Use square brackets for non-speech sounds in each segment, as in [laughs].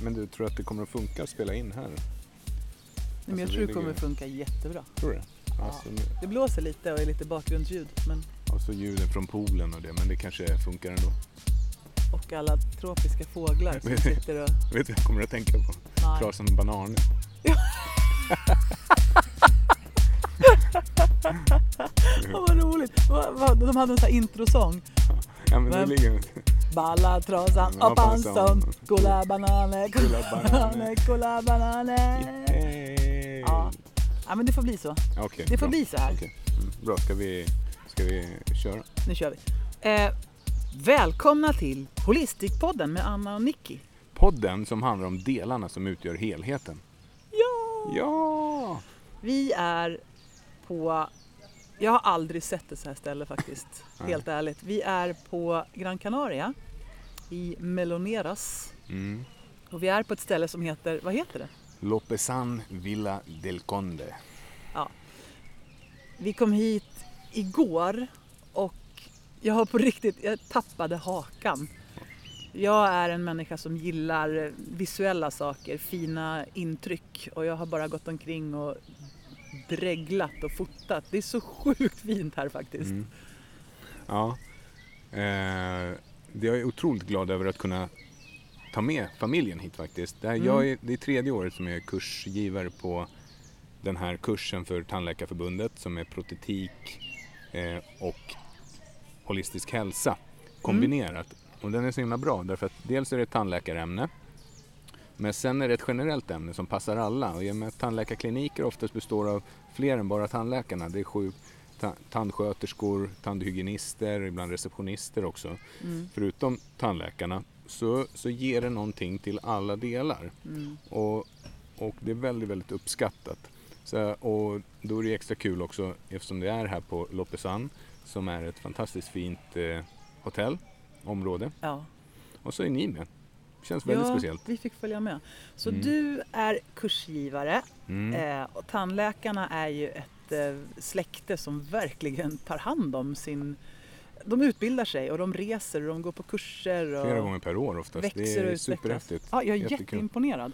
Men du tror att det kommer att funka att spela in här? Nej, men jag Alltså, tror det det kommer ligger- funka jättebra. Tror du det? Alltså, Det blåser lite och är lite bakgrundsljud men, och så ljuden från poolen och det, men det kanske funkar ändå. och alla tropiska fåglar som sitter och... [laughs] Vet du vad jag kommer att tänka på? Nej. Trasan banan. [laughs] Åh, vad roligt! De hade en sån här introsång. Ja men det ligger... Balla trasan och panson. kola bananer, kola bananer. kola bananer. Ja. ja, men det får bli så. Okej, Det får bra. bli så här. Okej. Mm, bra, ska vi, ska vi köra? Nu kör vi. Eh, välkomna till Holistikpodden med Anna och Nicky. Podden som handlar om delarna som utgör helheten. Ja! Ja! Vi är på... Jag har aldrig sett ett så här ställe faktiskt. Helt ärligt. Vi är på Gran Canaria i Meloneras. Mm. Och vi är på ett ställe som heter, vad heter det? Lopesan Villa del Conde. Vi kom hit igår och jag har på riktigt, jag tappade hakan. Jag är en människa som gillar visuella saker, fina intryck och jag har bara gått omkring och dreglat och fotat. Det är så [laughs] sjukt fint här faktiskt. Mm. Ja. Eh, jag är otroligt glad över att kunna ta med familjen hit faktiskt. Det, här, Mm. jag är, det är tredje året som jag är kursgivare på den här kursen för Tandläkarförbundet som är protetik eh, och holistisk hälsa kombinerat. Och den är så himla bra därför att dels är det ett tandläkarämne men sen är det ett generellt ämne som passar alla och i och med att tandläkarkliniker oftast består av fler än bara tandläkarna. Det är sju ta- tandsköterskor, tandhygienister, ibland receptionister också. Mm. Förutom tandläkarna så, så ger det någonting till alla delar. Mm. Och, och det är väldigt, väldigt uppskattat. Så, och då är det extra kul också eftersom det är här på Lopesan som är ett fantastiskt fint eh, hotell, område. Ja. Och så är ni med. Känns väldigt ja, speciellt. vi fick följa med. Så Mm. du är kursgivare Mm. eh, och tandläkarna är ju ett eh, släkte som verkligen tar hand om sin... De utbildar sig och de reser och de går på kurser och Flera gånger per år oftast. växer det och är utvecklas. superhäftigt. Ja, jag är Jättekul. jätteimponerad.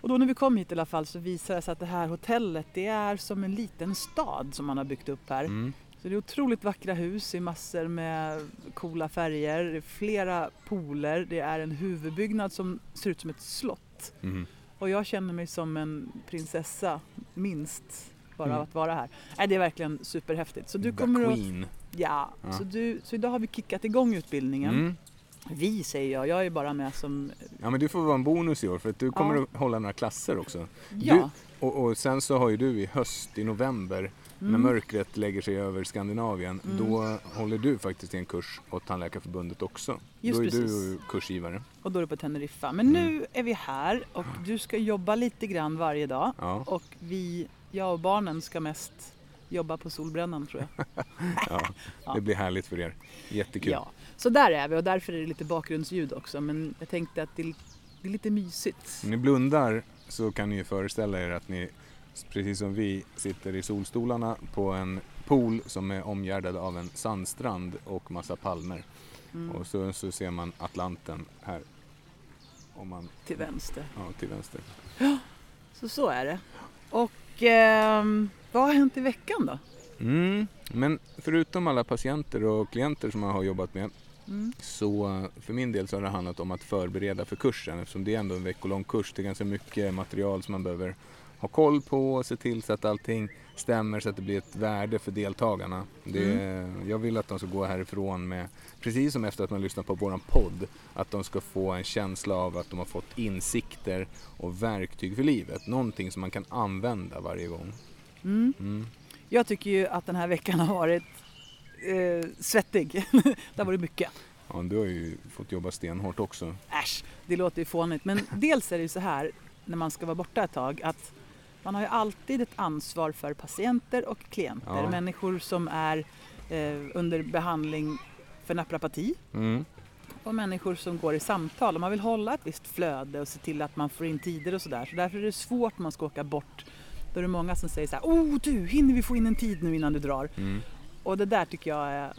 Och då när vi kom hit i alla fall så visade det sig att det här hotellet det är som en liten stad som man har byggt upp här. Mm. Så det är otroligt vackra hus i massor med coola färger, det är flera pooler, det är en huvudbyggnad som ser ut som ett slott. Mm. Och jag känner mig som en prinsessa, minst, bara Mm. av att vara här. Nej, det är verkligen superhäftigt. Så du The kommer att... Queen. Ja, Ja. Så, du, så idag har vi kickat igång utbildningen. Mm. Vi säger jag, jag är bara med som... Ja men du får vara en bonus i år för att du kommer Ja. att hålla några klasser också. Ja. Och, och sen så har ju du i höst, i november, när Mm. mörkret lägger sig över Skandinavien, Mm. då håller du faktiskt i en kurs åt Tandläkarförbundet också. Just då är precis. du kursgivare. Och då är det på Teneriffa. Men Mm. nu är vi här och du ska jobba lite grann varje dag. Ja, Och vi, jag och barnen ska mest jobba på solbrännan tror jag. ja. [laughs] Ja. Det blir härligt för er. Jättekul. Ja, så där är vi och därför är det lite bakgrundsljud också. Men jag tänkte att det är, det är lite mysigt. Om ni blundar så kan ni ju föreställa er att ni, precis som vi, sitter i solstolarna på en pool som är omgärdad av en sandstrand och massa palmer. Mm. Och så, så ser man Atlanten här. Om man, Till vänster. ja, till vänster. Så så är det. Och ehm, vad har hänt i veckan då? Mm, men förutom alla patienter och klienter som jag har jobbat med Mm. så eh, för min del så har det handlat om att förbereda för kursen eftersom det är ändå en veckolång kurs. Det är ganska mycket material som man behöver ha koll på och se till så att allting stämmer så att det blir ett värde för deltagarna. Det, Jag vill att de ska gå härifrån med, precis som efter att man lyssnat på våran podd, att de ska få en känsla av att de har fått insikter och verktyg för livet. Någonting som man kan använda varje gång. Mm. Mm. Jag tycker ju att den här veckan har varit eh, svettig. [laughs] det har varit mycket. Ja, du har ju fått jobba stenhårt också. Äsch, det låter ju fånigt. Men [laughs] dels är det ju så här när man ska vara borta ett tag att man har ju alltid ett ansvar för patienter och klienter. Ja. Människor som är eh, under behandling för naprapati Mm. och människor som går i samtal. Och man vill hålla ett visst flöde och se till att man får in tider och sådär. Så därför är det svårt när man ska åka bort. Då är det många som säger så här, oh du, hinner vi få in en tid nu innan du drar? Mm. Och det där tycker jag är,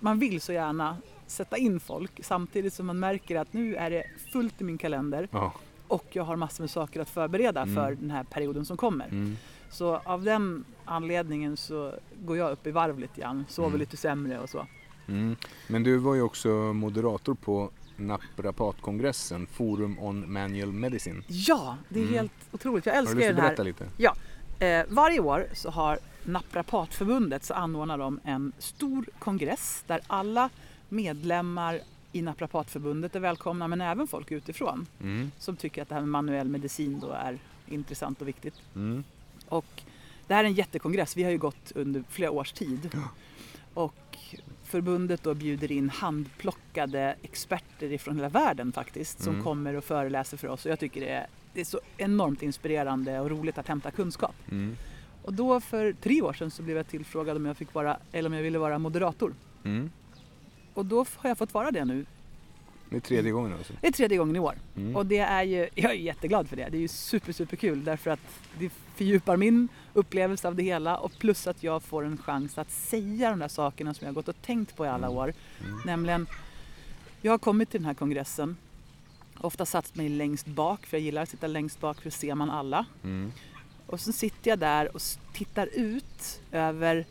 man vill så gärna sätta in folk samtidigt som man märker att nu är det fullt i min kalender. Ja. Och jag har massor med saker att förbereda Mm. för den här perioden som kommer. Mm. Så av den anledningen så går jag upp i varv lite grann, sover Mm. lite sämre och så. Mm. Men du var ju också moderator på naprapatkongressen, Forum on Manual Medicine. Ja, det är Mm. helt otroligt. Jag Har du älskar lust att här. berätta lite? Eh, varje år så har Naprapatförbundet så anordnar de en stor kongress där alla medlemmar i Naprapatförbundet är välkomna men även folk utifrån Mm. som tycker att det här med manuell medicin då är intressant och viktigt. Mm. Och det här är en jättekongress, vi har ju gått under flera års tid. Ja. Och förbundet då bjuder in handplockade experter ifrån hela världen faktiskt som Mm. kommer och föreläser för oss och jag tycker det är, det är så enormt inspirerande och roligt att hämta kunskap. Mm. Och då för tre år sedan så blev jag tillfrågad om jag, fick vara, eller om jag ville vara moderator. Och då har jag fått vara det nu. Det är tredje gången alltså? Det är tredje gången i år. Mm. Och det är ju, [laughs] jag är jätteglad för det. Det är ju super, super kul därför att det fördjupar min upplevelse av det hela och plus att jag får en chans att säga de där sakerna som jag har gått och tänkt på i alla Mm. år. Mm. Nämligen, jag har kommit till den här kongressen, ofta satt mig längst bak för jag gillar att sitta längst bak för då ser man alla. Mm. Och så sitter jag där och tittar ut över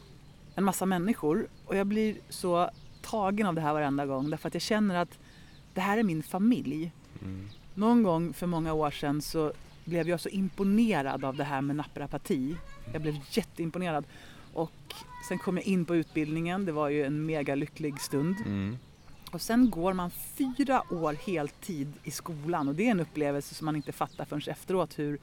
en massa människor och jag blir så tagen av det här varenda gång därför att jag känner att det här är min familj. Mm. Någon gång för många år sedan så blev jag så imponerad av det här med naprapati. Jag blev jätteimponerad. Och sen kom jag in på utbildningen, det var ju en mega lycklig stund. Mm. Och sen går man fyra år heltid i skolan och det är en upplevelse som man inte fattar förrän efteråt hur,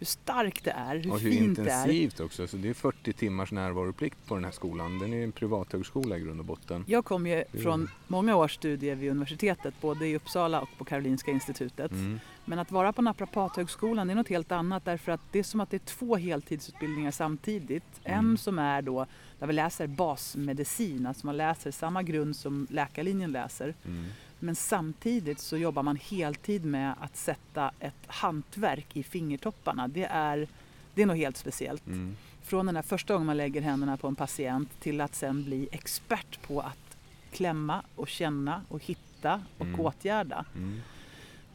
hur starkt det är, hur, Och hur fint det är. intensivt också. Så det är 40 timmars närvaroplikt på den här skolan. Den är en privathögskola i grund och botten. Jag kom ju från många års studier vid universitetet, både i Uppsala och på Karolinska institutet. Mm. Men att vara på Naprapathögskolan är något helt annat därför att det är som att det är två heltidsutbildningar samtidigt. Mm. En som är då där vi läser basmedicin, alltså man läser samma grund som läkarlinjen läser. Mm. Men samtidigt så jobbar man heltid med att sätta ett hantverk i fingertopparna. Det är, det är något helt speciellt. Mm. Från den här första gången man lägger händerna på en patient till att sen bli expert på att klämma och känna och hitta och Mm. åtgärda. Mm.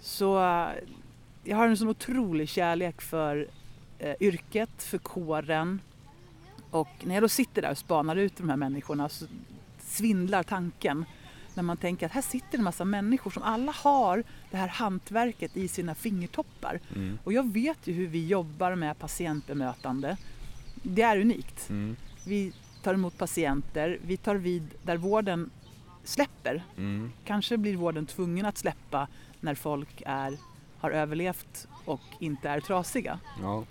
Så eh, jag har en sån otrolig kärlek för eh, yrket, för kåren. Och när jag då sitter där och spanar ut de här människorna så svindlar tanken. När man tänker att här sitter en massa människor som alla har det här hantverket i sina fingertoppar. Mm. Och jag vet ju hur vi jobbar med patientbemötande. Det är unikt. Mm. Vi tar emot patienter, vi tar vid där vården släpper. Mm. Kanske blir vården tvungen att släppa när folk är, har överlevt och inte är trasiga. Ja.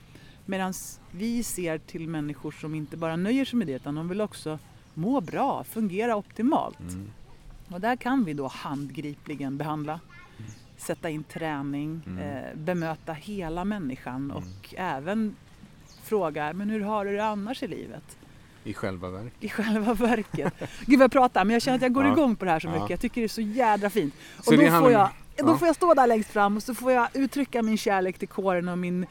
Medan vi ser till människor som inte bara nöjer sig med det utan de vill också må bra, fungera optimalt. Mm. Och där kan vi då handgripligen behandla, sätta in träning, Mm. eh, bemöta hela människan och även fråga men hur har du det annars i livet? I själva verket. I själva verket. Gud vad jag pratar men jag känner att jag går Ja. igång på det här så mycket. Jag tycker det är så jädra fint. Så Och då det handlar får, jag, då ja. får jag stå där längst fram och så får jag uttrycka min kärlek till kåren och min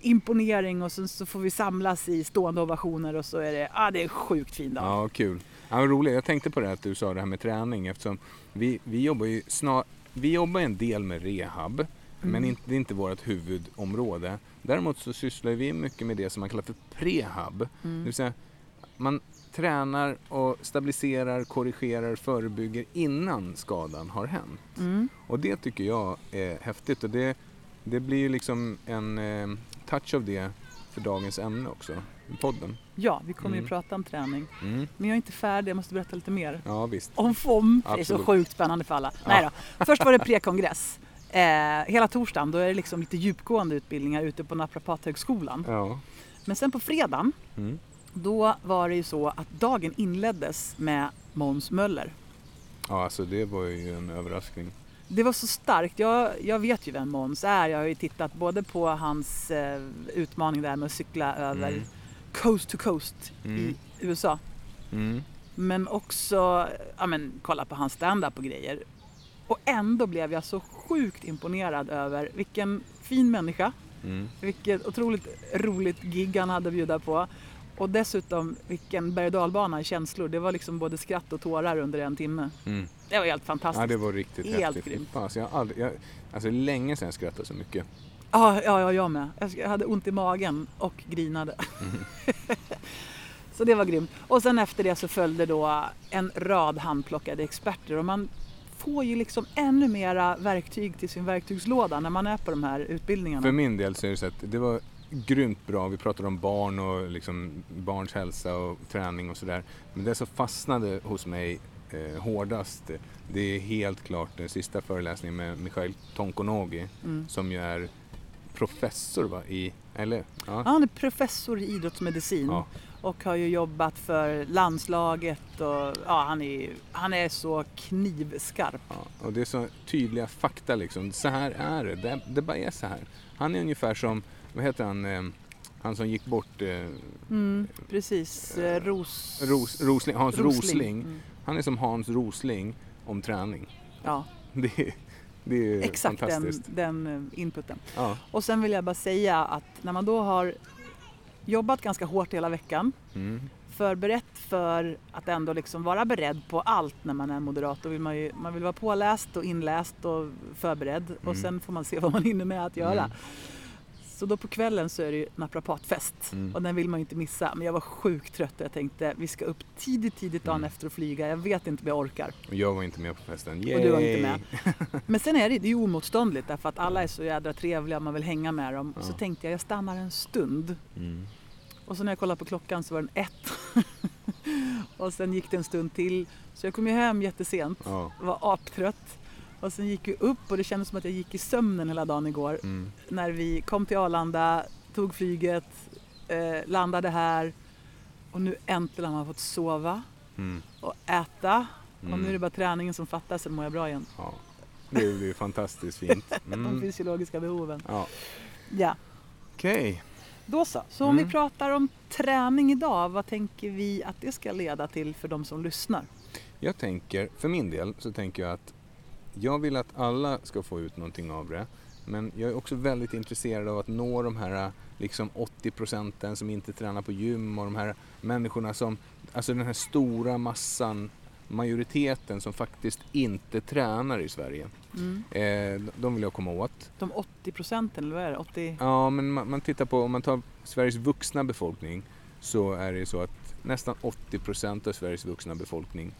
imponering och så, så får vi samlas i stående ovationer och så är det, ah, det är en sjukt fin dag. Ja, kul. Ja, vad roligt. Jag tänkte på det här att du sa det här med träning eftersom vi, vi jobbar ju snar, vi jobbar en del med rehab men Mm. inte, det är inte vårt huvudområde. Däremot så sysslar vi mycket med det som man kallar för prehab. Det Mm. vill säga man tränar och stabiliserar, korrigerar, förebygger innan skadan har hänt. Mm. Och det tycker jag är häftigt och det, det blir ju liksom en eh, touch av det för dagens ämne också, podden. Ja, vi kommer Mm. ju prata om träning. Mm. Men jag är inte färdig, jag måste berätta lite mer. Ja, visst. Om FOM, för det är så Absolut. sjukt spännande för alla. Nej då. Först var det prekongress. Eh, hela torsdagen då är det liksom lite djupgående utbildningar ute på Naprapathögskolan. Ja. Men sen på fredagen Mm. då var det ju så att dagen inleddes med Måns Möller. Ja, alltså det var ju en överraskning. Det var så starkt. Jag, jag vet ju vem Måns är. Jag har ju tittat både på hans eh, utmaning där med att cykla över Mm. Coast to coast Mm. i USA. Mm. Men också ja, men, kolla på hans stand-up och grejer. Och ändå blev jag så sjukt imponerad över vilken fin människa, Mm. vilket otroligt roligt gig han hade att bjuda på. Och dessutom vilken berg och i känslor. Det var liksom både skratt och tårar under en timme. Mm. Det var helt fantastiskt. Ja, det var riktigt Helt häftigt. grymt. Fan, alltså, jag aldrig, jag, alltså länge sedan jag skrattade så mycket. Ja, ja, ja, jag med. Jag hade ont i magen och grinade. [laughs] så det var grymt. Och sen efter det så följde då en rad handplockade experter och man får ju liksom ännu mera verktyg till sin verktygslåda när man är på de här utbildningarna. För min del så är det så att det var grymt bra. Vi pratade om barn och liksom barns hälsa och träning och sådär. Men det som fastnade hos mig eh, hårdast det är helt klart den sista föreläsningen med Mikhail Tonkonogi Mm. som ju är professor va? i, eller? Ja. Ja, han är professor i idrottsmedicin Ja. och har ju jobbat för landslaget och ja, han är, han är så knivskarp. Ja, och det är så tydliga fakta liksom. Så här är det. det. Det bara är så här. Han är ungefär som, vad heter han, eh, han som gick bort, eh, Mm, precis, eh, Ros... Ros, Rosling, Hans Rosling. Mm. Han är som Hans Rosling om träning. Ja, Det är, det är exakt den, den eh, inputen. Ja. Och sen vill jag bara säga att när man då har jobbat ganska hårt hela veckan, Mm. förberett för att ändå liksom vara beredd på allt när man är moderator. Vill man, ju, man vill vara påläst och inläst och förberedd och Mm. sen får man se vad man hinner med att göra. Mm. Så då på kvällen så är det ju naprapatfest Mm. och den vill man ju inte missa. Men jag var sjukt trött och jag tänkte vi ska upp tidigt, tidigt dagen Mm. efter och flyga. Jag vet inte om jag orkar. Och jag var inte med på festen. Yay! Och du var inte med. [laughs] Men sen är det, det är ju oemotståndligt därför att alla är så jädra trevliga och man vill hänga med dem. Så Ja. tänkte jag, jag stannar en stund. Mm. Och så när jag kollade på klockan så var den ett. [laughs] och sen gick det en stund till. Så jag kom ju hem jättesent, Ja. var aptrött. Och sen gick vi upp och det kändes som att jag gick i sömnen hela dagen igår. Mm. När vi kom till Arlanda, tog flyget, eh, landade här. Och nu äntligen har man fått sova Mm. och äta. Och Mm. nu är det bara träningen som fattas, sen mår jag bra igen. Ja. Det är fantastiskt fint. [laughs] De Mm. fysiologiska behoven. Ja. Ja, Okej. då så. Så om Mm. vi pratar om träning idag, vad tänker vi att det ska leda till för de som lyssnar? Jag tänker, för min del så tänker jag att jag vill att alla ska få ut någonting av det. Men jag är också väldigt intresserad av att nå de här liksom 80 procenten som inte tränar på gym och de här människorna som, alltså den här stora massan, majoriteten som faktiskt inte tränar i Sverige. Mm. Eh, de vill jag komma åt. De 80 procenten, eller vad är det? 80... Ja, men man, man tittar på, om man tar Sveriges vuxna befolkning så är det ju så att nästan 80 procent av Sveriges vuxna befolkning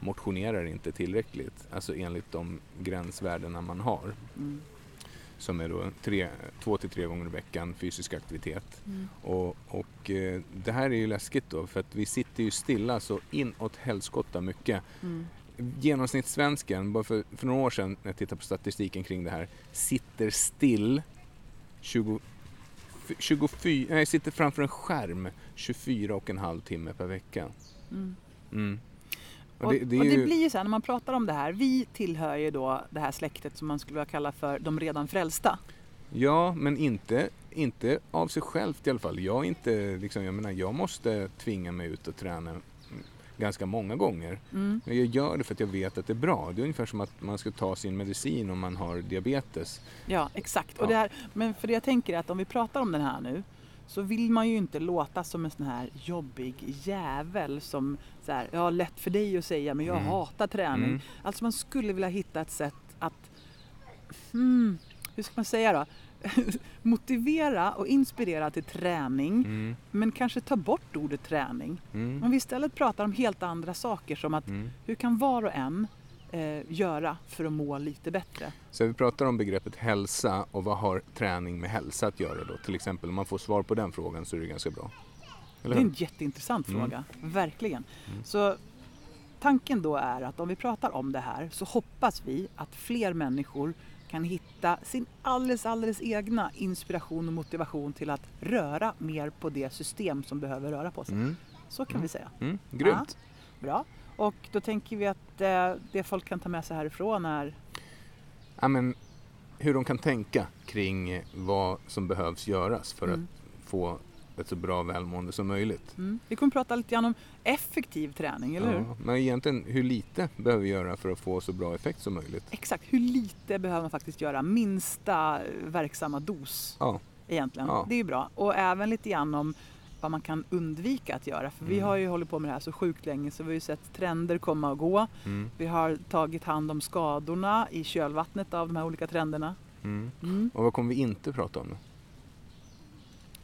motionerar inte tillräckligt, alltså enligt de gränsvärdena man har. Mm. Som är då tre, två till tre gånger i veckan fysisk aktivitet. Mm. Och, och eh, det här är ju läskigt då för att vi sitter ju stilla så inåt helskotta mycket. Mm. Genomsnittssvensken, bara för, för några år sedan när jag tittade på statistiken kring det här, sitter still 20, 24, nej, sitter framför en skärm 24 och en halv timme per vecka. Mm. Och, Och det, det är och det ju, blir ju så här när man pratar om det här. Vi tillhör ju då det här släktet som man skulle vilja kalla för de redan frälsta. Ja, men inte, inte av sig självt i alla fall. Jag, inte, liksom, jag, menar, jag måste tvinga mig ut och träna ganska många gånger. Mm. Men Jag gör det för att jag vet att det är bra. Det är ungefär som att man ska ta sin medicin om man har diabetes. Ja, exakt. Och Ja. det här, men för det jag tänker är att om vi pratar om den här nu så vill man ju inte låta som en sån här jobbig jävel som så här, ja lätt för dig att säga men jag Mm. hatar träning. Mm. Alltså man skulle vilja hitta ett sätt att, hmm, hur ska man säga då? [laughs] Motivera och inspirera till träning Mm. men kanske ta bort ordet träning. Mm. Om vi istället pratar om helt andra saker som att Mm. hur kan var och en eh, göra för att må lite bättre? Så vi pratar om begreppet hälsa och vad har träning med hälsa att göra då? Till exempel om man får svar på den frågan så är det ganska bra. Eller Det är en jätteintressant Mm. fråga, verkligen. Mm. Så tanken då är att om vi pratar om det här så hoppas vi att fler människor kan hitta sin alldeles, alldeles egna inspiration och motivation till att röra mer på det system som behöver röra på sig. Mm. Så kan Mm. vi säga. Mm. Grymt. Bra. Och då tänker vi att eh, det folk kan ta med sig härifrån är Ja, men hur de kan tänka kring vad som behövs göras för Mm. att få ett så bra välmående som möjligt. Mm. Vi kommer prata lite grann om effektiv träning, eller hur? Ja, men egentligen hur lite behöver vi göra för att få så bra effekt som möjligt? Exakt, hur lite behöver man faktiskt göra? Minsta verksamma dos Ja, egentligen. Ja. Det är ju bra. Och även lite grann om vad man kan undvika att göra. För vi Mm. har ju hållit på med det här så sjukt länge så vi har ju sett trender komma och gå. Mm. Vi har tagit hand om skadorna i kölvattnet av de här olika trenderna. Mm. Mm. Och vad kommer vi inte prata om då?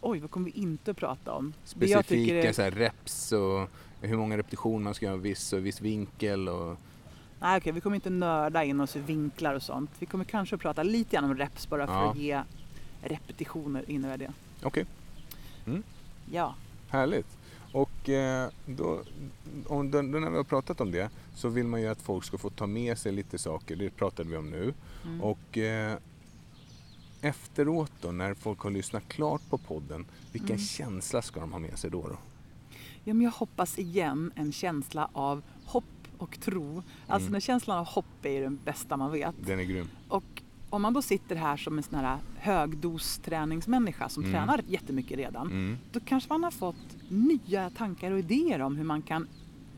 Oj, vad kommer vi inte prata om? Specifika är- så här, reps och hur många repetitioner man ska göra, viss och viss vinkel och... Nej, okej, vi kommer inte nörda in oss i vinklar och sånt. Vi kommer kanske prata lite grann om reps bara för Ja. att ge repetitioner innebär det. Okej, Ja. härligt. Och eh, då, om, då, då när vi har pratat om det så vill man ju att folk ska få ta med sig lite saker, det pratade vi om nu. Mm. Och eh, efteråt då, när folk har lyssnat klart på podden, vilken Mm. känsla ska de ha med sig då? då? ja, men jag hoppas igen en känsla av hopp och tro. Alltså Mm. den känslan av hopp är ju den bästa man vet. Den är grym. Och om man då sitter här som en sån här högdosträningsmänniska som Mm. tränar jättemycket redan. Mm. Då kanske man har fått nya tankar och idéer om hur man kan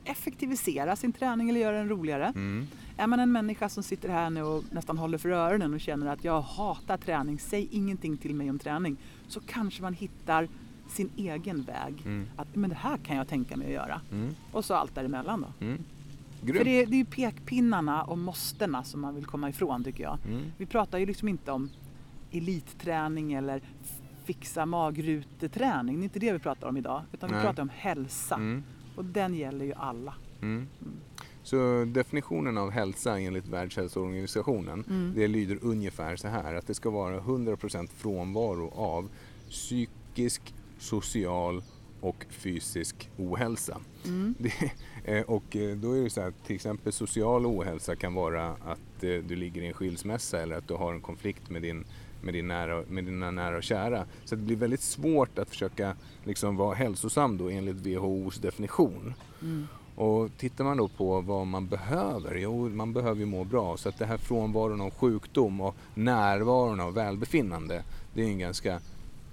effektivisera sin träning eller göra den roligare. Mm. Är man en människa som sitter här nu och nästan håller för öronen och känner att jag hatar träning, säg ingenting till mig om träning. Så kanske man hittar sin egen väg. Mm. Att men det här kan jag tänka mig att göra. Mm. Och så allt däremellan då. Mm. För det är, det är ju pekpinnarna och måstena som man vill komma ifrån tycker jag. Mm. Vi pratar ju liksom inte om elitträning eller fixa magruteträning. Det är inte det vi pratar om idag. Utan vi Nej. pratar om hälsa. Mm. Och den gäller ju alla. Mm. Så definitionen av hälsa enligt Världshälsoorganisationen Mm. det lyder ungefär så här att det ska vara 100% frånvaro av psykisk, social och fysisk ohälsa. Mm. Det, och eh, då är det så här, till exempel social ohälsa kan vara att eh, du ligger i en skilsmässa eller att du har en konflikt med, din, med, din nära, med dina nära och kära. Så det blir väldigt svårt att försöka liksom vara hälsosam då enligt WHOs definition. Mm. Och tittar man då på vad man behöver, jo man behöver ju må bra. Så att det här frånvaron av sjukdom och närvaron av välbefinnande, det är en ganska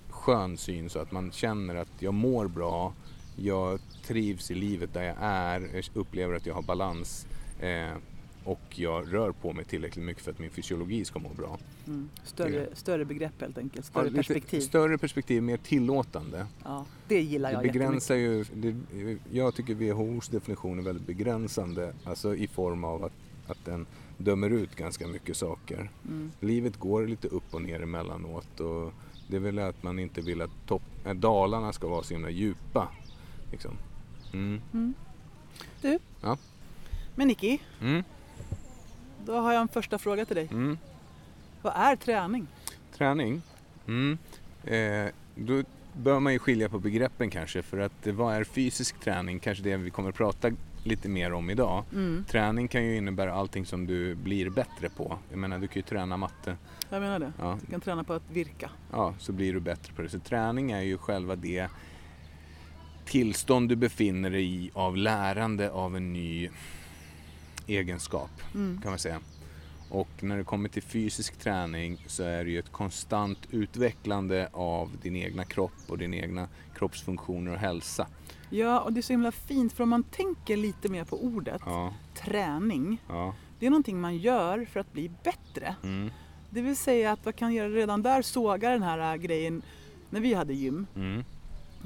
skön syn så att man känner att jag mår bra, jag trivs i livet där jag är, jag upplever att jag har balans eh, och jag rör på mig tillräckligt mycket för att min fysiologi ska må bra. Mm. Större, Det- större begrepp helt enkelt. Ja, Större lite perspektiv. Större perspektiv, mer tillåtande. Ja, det gillar Det jag begränsar ju, det, jag tycker WHOs definition är väldigt begränsande, alltså i form av att, att den dömer ut ganska mycket saker. Mm. Livet går lite upp och ner emellanåt och det är väl att man inte vill att topp, äh, dalarna ska vara så himla djupa. Liksom. Mm. Mm. Du, Ja. men Nicky, Mm. då har jag en första fråga till dig. Mm. Vad är träning? Träning. Mm. Eh, då bör man ju skilja på begreppen kanske för att vad är fysisk träning? Kanske det vi kommer att prata lite mer om idag. Träning kan ju innebära allting som du blir bättre på. Jag menar du kan ju träna matte. Jag menar det. Ja, Du kan träna på att virka. ja, så blir du bättre på det. Så träning är ju själva det tillstånd du befinner dig i av lärande av en ny egenskap Mm. kan man säga. Och när det kommer till fysisk träning så är det ju ett konstant utvecklande av din egna kropp och din egna kroppsfunktioner och hälsa. Ja, och det är så himla fint för om man tänker lite mer på ordet Ja, träning. ja. Det är någonting man gör för att bli bättre. Mm, Det vill säga att vad kan redan där såga den här äh, grejen. När vi hade gym, mm,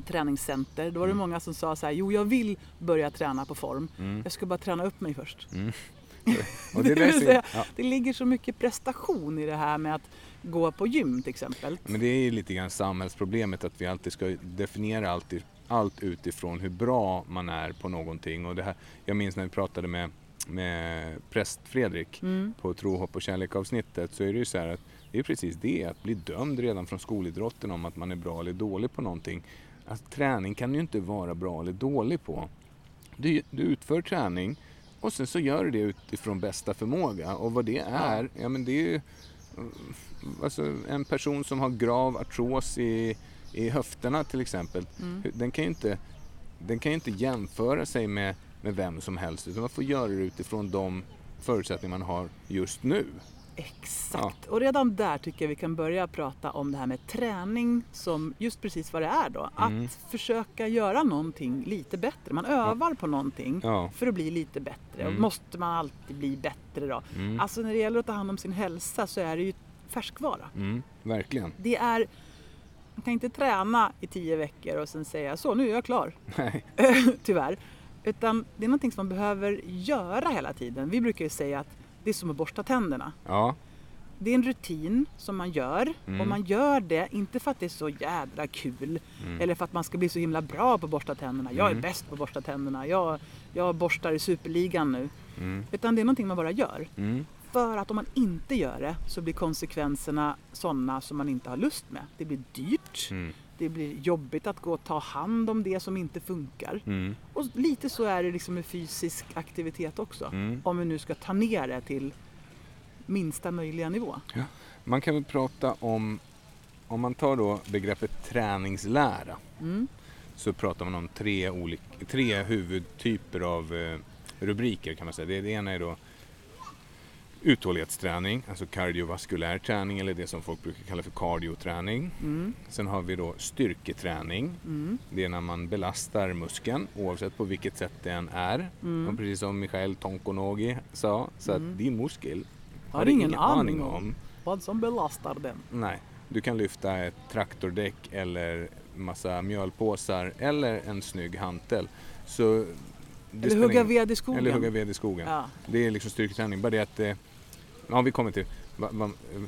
träningscenter, då var det Mm. många som sa så här, jo jag vill börja träna på form. mm, Jag ska bara träna upp mig först. mm. [laughs] Det ser- säga- ja. Det ligger så mycket prestation i det här med att gå på gym till exempel. Men det är ju lite grann samhällsproblemet att vi alltid ska definiera allt, allt utifrån hur bra man är på någonting. Och det här, jag minns när vi pratade med, med präst Fredrik Mm. på tro, hopp och kärlek avsnittet så är det ju så här att det är precis det, att bli dömd redan från skolidrotten om att man är bra eller dålig på någonting. Att träning kan du ju inte vara bra eller dålig på. Du, du utför träning och sen så gör du det utifrån bästa förmåga och vad det är, ja men det är ju alltså en person som har grav artros i, i höfterna till exempel, Mm. den kan ju inte, den kan inte jämföra sig med, med vem som helst utan man får göra det utifrån de förutsättningar man har just nu. Exakt. Och redan där tycker jag vi kan börja prata om det här med träning som just precis vad det är då. Mm. Att försöka göra någonting lite bättre. Man övar på någonting Ja. för att bli lite bättre. Mm. Och måste man alltid bli bättre då? Mm. Alltså när det gäller att ta hand om sin hälsa så är det ju färskvara. Mm, verkligen. Det är Man kan inte träna i tio veckor och sen säga så, nu är jag klar. [laughs] Nej. [laughs] Tyvärr. Utan det är någonting som man behöver göra hela tiden. Vi brukar ju säga att det är som att borsta tänderna. Ja. Det är en rutin som man gör Mm. och man gör det inte för att det är så jädra kul Mm. eller för att man ska bli så himla bra på att borsta tänderna. Jag är Mm. bäst på att borsta tänderna. Jag, jag borstar i superligan nu. Mm. Utan det är någonting man bara gör. Mm. För att om man inte gör det så blir konsekvenserna sådana som man inte har lust med. Det blir dyrt. Det blir jobbigt att gå och ta hand om det som inte funkar. Mm. Och lite så är det liksom med fysisk aktivitet också. Mm. Om vi nu ska ta ner det till minsta möjliga nivå. Man kan väl prata om, om man tar då begreppet träningslära Mm. så pratar man om tre, olika, tre huvudtyper av eh, rubriker kan man säga. Det, det ena är då uthållighetsträning, alltså kardiovaskulär träning eller det som folk brukar kalla för kardioträning. Mm. Sen har vi då styrketräning. Mm. Det är när man belastar muskeln oavsett på vilket sätt det än är. Mm. Och precis som Michael Tonkonogi sa, så Mm. att din muskel Har ingen aning om. Vad som belastar den. Nej, du kan lyfta ett traktordäck eller massa mjölpåsar eller en snygg hantel. Så det Eller hugga ved i skogen. Eller hugga ved i skogen. Ja. Det är liksom styrketräning. Bara det att eh, Ja, vi kommer till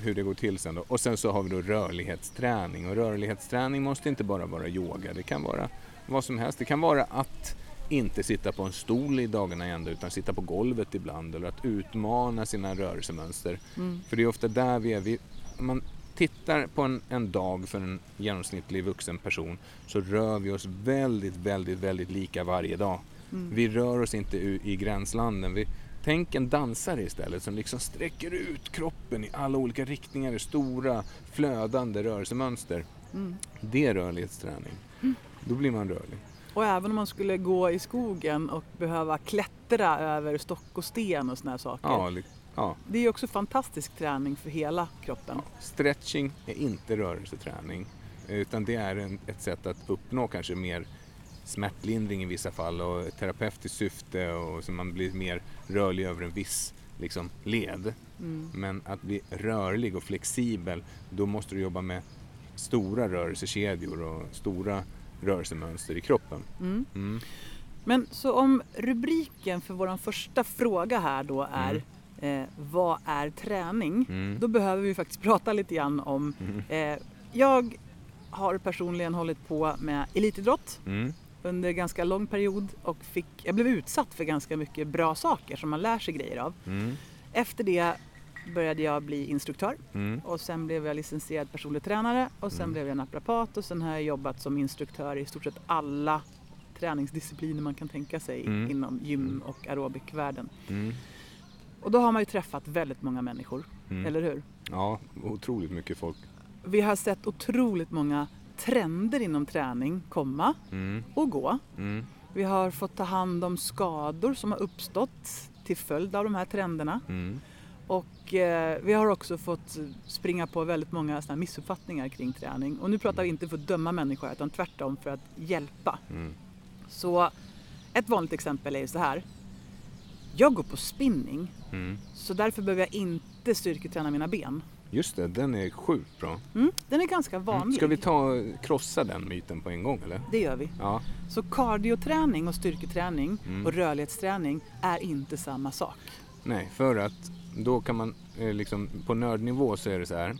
hur det går till sen då. Och sen så har vi då rörlighetsträning. Och rörlighetsträning måste inte bara vara yoga. Det kan vara vad som helst. Det kan vara att inte sitta på en stol i dagarna ända utan sitta på golvet ibland. Eller att utmana sina rörelsemönster. Mm. För det är ofta där vi är. Vi, om man tittar på en, en dag för en genomsnittlig vuxen person så rör vi oss väldigt, väldigt, väldigt lika varje dag. Mm. Vi rör oss inte i gränslanden. Vi, tänk en dansare istället som liksom sträcker ut kroppen i alla olika riktningar i stora flödande rörelsemönster. Mm. Det är rörlighetsträning. Då blir man rörlig. Och även om man skulle gå i skogen och behöva klättra över stock och sten och här saker. Ja, ja. Det är också fantastisk träning för hela kroppen. Ja, Stretching är inte rörelseträning utan det är en, ett sätt att uppnå kanske mer smärtlindring i vissa fall och terapeutiskt syfte och så man blir mer rörlig över en viss liksom, led. Mm. Men att bli rörlig och flexibel då måste du jobba med stora rörelsekedjor och stora rörelsemönster i kroppen. Mm. Mm. Men så om rubriken för vår första fråga här då är eh, Vad är träning? Mm. Då behöver vi faktiskt prata lite grann om Mm. eh, Jag har personligen hållit på med elitidrott Mm. Under ganska lång period och fick, jag blev utsatt för ganska mycket bra saker som man lär sig grejer av. Mm. Efter det började jag bli instruktör Mm. och sen blev jag licensierad personlig tränare och sen Mm. blev jag naprapat och sen har jag jobbat som instruktör i stort sett alla träningsdiscipliner man kan tänka sig Mm. inom gym och aerobikvärlden. Mm. Och då har man ju träffat väldigt många människor, Mm. eller hur? Ja, otroligt mycket folk. Vi har sett otroligt många trender inom träning komma Mm. och gå. Mm. Vi har fått ta hand om skador som har uppstått till följd av de här trenderna. Mm. Och eh, vi har också fått springa på väldigt många såna missuppfattningar kring träning. Och nu pratar vi inte för att döma människor utan tvärtom för att hjälpa. Mm. Så ett vanligt exempel är ju så här. Jag går på spinning Mm. så därför behöver jag inte styrketräna mina ben. Just det, den är sjukt bra. Mm, den är ganska vanlig. Ska vi ta krossa den myten på en gång eller? Det gör vi. Ja. Så kardioträning och styrketräning Mm. och rörlighetsträning är inte samma sak. Nej, för att då kan man eh, liksom på nördnivå så är det så här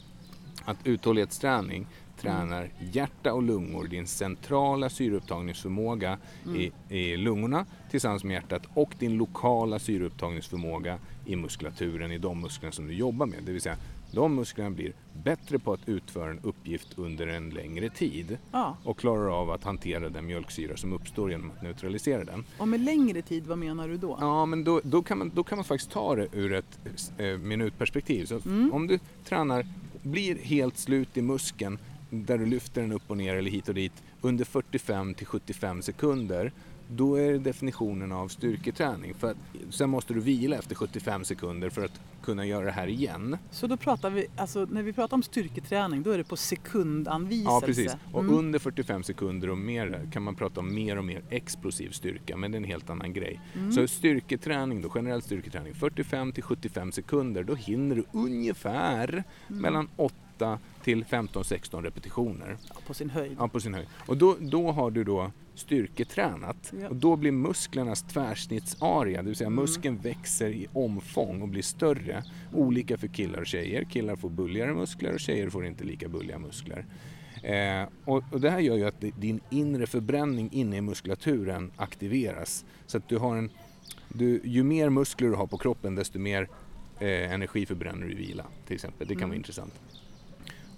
att uthållighetsträning tränar hjärta och lungor, din centrala syreupptagningsförmåga i, i lungorna tillsammans med hjärtat och din lokala syreupptagningsförmåga i muskulaturen, i de musklerna som du jobbar med. Det vill säga, de musklerna blir bättre på att utföra en uppgift under en längre tid Ja. och klarar av att hantera den mjölksyra som uppstår genom att neutralisera den. Och med längre tid, vad menar du då? Ja, men då, då, kan man, då kan man faktiskt ta det ur ett eh, minutperspektiv. Så Mm. om du tränar, blir helt slut i muskeln där du lyfter den upp och ner eller hit och dit under 45 till 75 sekunder då är det definitionen av styrketräning. För att, sen måste du vila efter 75 sekunder för att kunna göra det här igen. Så då pratar vi, alltså när vi pratar om styrketräning då är det på sekundanviselse. Ja, precis. Och Mm. under 45 sekunder och mer kan man prata om mer och mer explosiv styrka, men det är en helt annan grej. Mm. Så styrketräning då, generell styrketräning, 45 till 75 sekunder, då hinner du ungefär Mm. mellan 8 8 till 15-16 repetitioner. Ja, på sin höjd. Ja, på sin höjd. Och då, då har du då styrketränat Ja. och då blir musklernas tvärsnittsarea, det vill säga Mm. muskeln växer i omfång och blir större. Olika för killar och tjejer. Killar får bulligare muskler och tjejer får inte lika bulliga muskler. Eh, och, och det här gör ju att di- din inre förbränning inne i muskulaturen aktiveras. Så att du har en, du, ju mer muskler du har på kroppen desto mer eh, energi förbränner du i vila till exempel. Det kan vara Mm. intressant.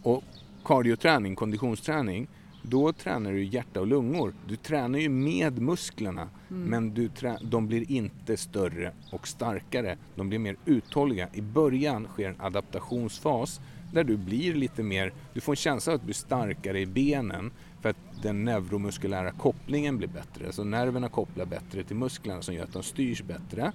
Och kardioträning, konditionsträning, då tränar du hjärta och lungor. Du tränar ju med musklerna Mm. men du de blir inte större och starkare. De blir mer uthålliga. I början sker en adaptationsfas där du blir lite mer, du får en känsla av att du blir starkare i benen för att den neuromuskulära kopplingen blir bättre. Så nerverna kopplar bättre till musklerna som gör att de styrs bättre.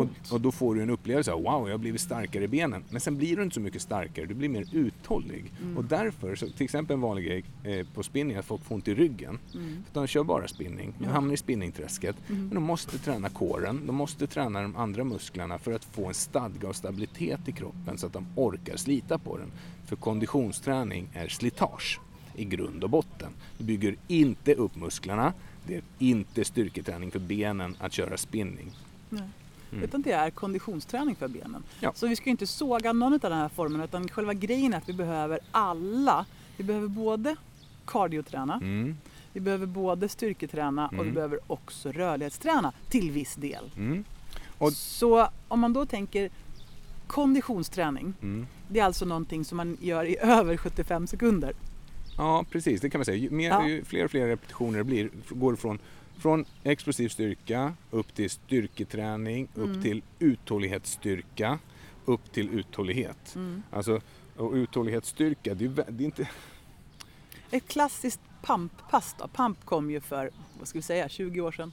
Och, och då får du en upplevelse av wow, jag har blivit starkare i benen. Men sen blir du inte så mycket starkare, du blir mer uthållig. Mm. Och därför, så till exempel en vanlig grej eh, på spinning är att folk får ont i ryggen. Mm. För de kör bara spinning, de hamnar i spinningträsket. Mm. Men de måste träna kåren, de måste träna de andra musklerna för att få en stadga och stabilitet i kroppen så att de orkar slita på den. För konditionsträning är slitage i grund och botten. Du bygger inte upp musklerna, det är inte styrketräning för benen att köra spinning. Nej. Mm. Utan det är konditionsträning för benen. Ja. Så vi ska inte såga någon av den här formen utan själva grejen är att vi behöver alla. Vi behöver både kardioträna, Mm, vi behöver både styrketräna och vi Mm. behöver också rörlighetsträna till viss del. mm, Och- Så om man då tänker konditionsträning, mm. det är alltså någonting som man gör i [laughs] över 75 sekunder. Ja, precis. Det kan man säga. Ju, mer, Ja. ju fler och fler repetitioner det blir, går från, från explosiv styrka upp till styrketräning, Mm. upp till uthållighetsstyrka, upp till uthållighet. Mm. Alltså, och uthållighetsstyrka, det är, det är inte... Ett klassiskt pumppass då. Pump kom ju för, vad ska vi säga, 20 år sedan.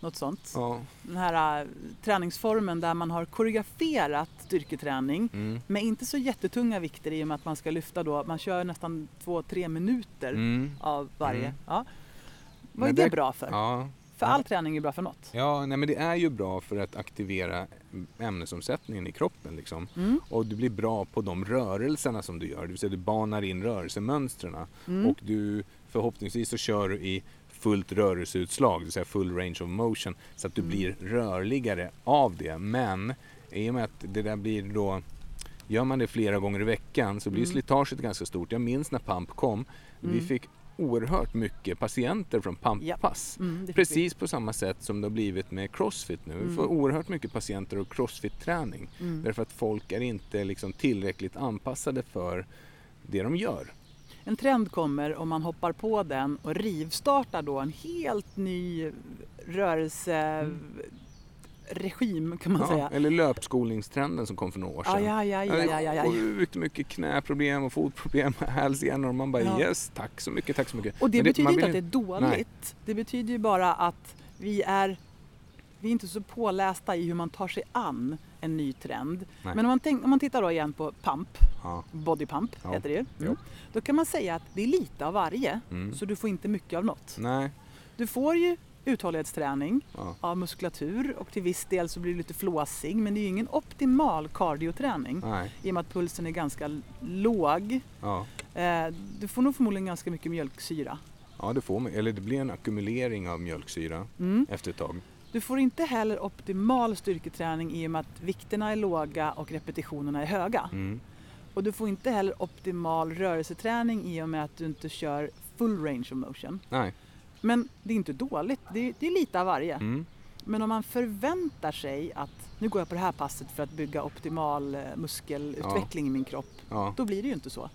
Något sånt. Ja, Den här äh, träningsformen där man har koreograferat styrketräning mm, med inte så jättetunga vikter i och med att man ska lyfta då, man kör nästan 2-3 minuter mm, av varje. Mm. Ja. Vad är det det- bra för? ja. För all träning är bra för något. Ja, nej, men det är ju bra för att aktivera ämnesomsättningen i kroppen. Liksom. Mm. Och du blir bra på de rörelserna som du gör, det vill säga du banar in rörelsemönstren. Mm. Och du förhoppningsvis så kör du i fullt rörelseutslag, det vill säga full range of motion, så att du Mm. blir rörligare av det. Men i och med att det där blir då, gör man det flera gånger i veckan så blir Mm. slitaget ganska stort. Jag minns när PAMP kom, vi Mm. fick oerhört mycket patienter från PAMP-pass. Mm, fick vi. Precis på samma sätt som det har blivit med Crossfit nu. Vi Mm. får oerhört mycket patienter och Crossfit-träning. Mm. Därför att folk är inte liksom tillräckligt anpassade för det de gör. En trend kommer om man hoppar på den och rivstartar då en helt ny rörelseregim kan man. Ja, säga. eller löpskolningstrenden som kom för några år sedan. ja, ja, ja, ja, ja, ja. Sjukt mycket knäproblem och fotproblem [laughs] hälsenor. Och man bara Ja. yes, tack så mycket, tack så mycket. Och det Men betyder inte att det är dåligt. Det betyder ju bara att vi är, vi är inte så pålästa i hur man tar sig an en ny trend. Nej. Men om man, tänk, om man tittar då igen på pump, Ja. body pump Ja. heter det ju. Mm. Då kan man säga att det är lite av varje, Mm. så du får inte mycket av något. Nej. Du får ju uthållighetsträning Ja. av muskulatur och till viss del så blir du lite flåsig men det är ju ingen optimal kardioträning Nej. i och med att pulsen är ganska låg. Ja. Eh, Du får nog förmodligen ganska mycket mjölksyra. ja, det får man. Eller det blir en ackumulering av mjölksyra Mm. efter ett tag. Du får inte heller optimal styrketräning i och med att vikterna är låga och repetitionerna är höga. Mm. Och du får inte heller optimal rörelseträning i och med att du inte kör full range of motion. Nej. Men det är inte dåligt, det är, det är lite av varje. Mm. Men om man förväntar sig att nu går jag på det här passet för att bygga optimal eh, muskelutveckling i min kropp, Ja. då blir det ju inte så.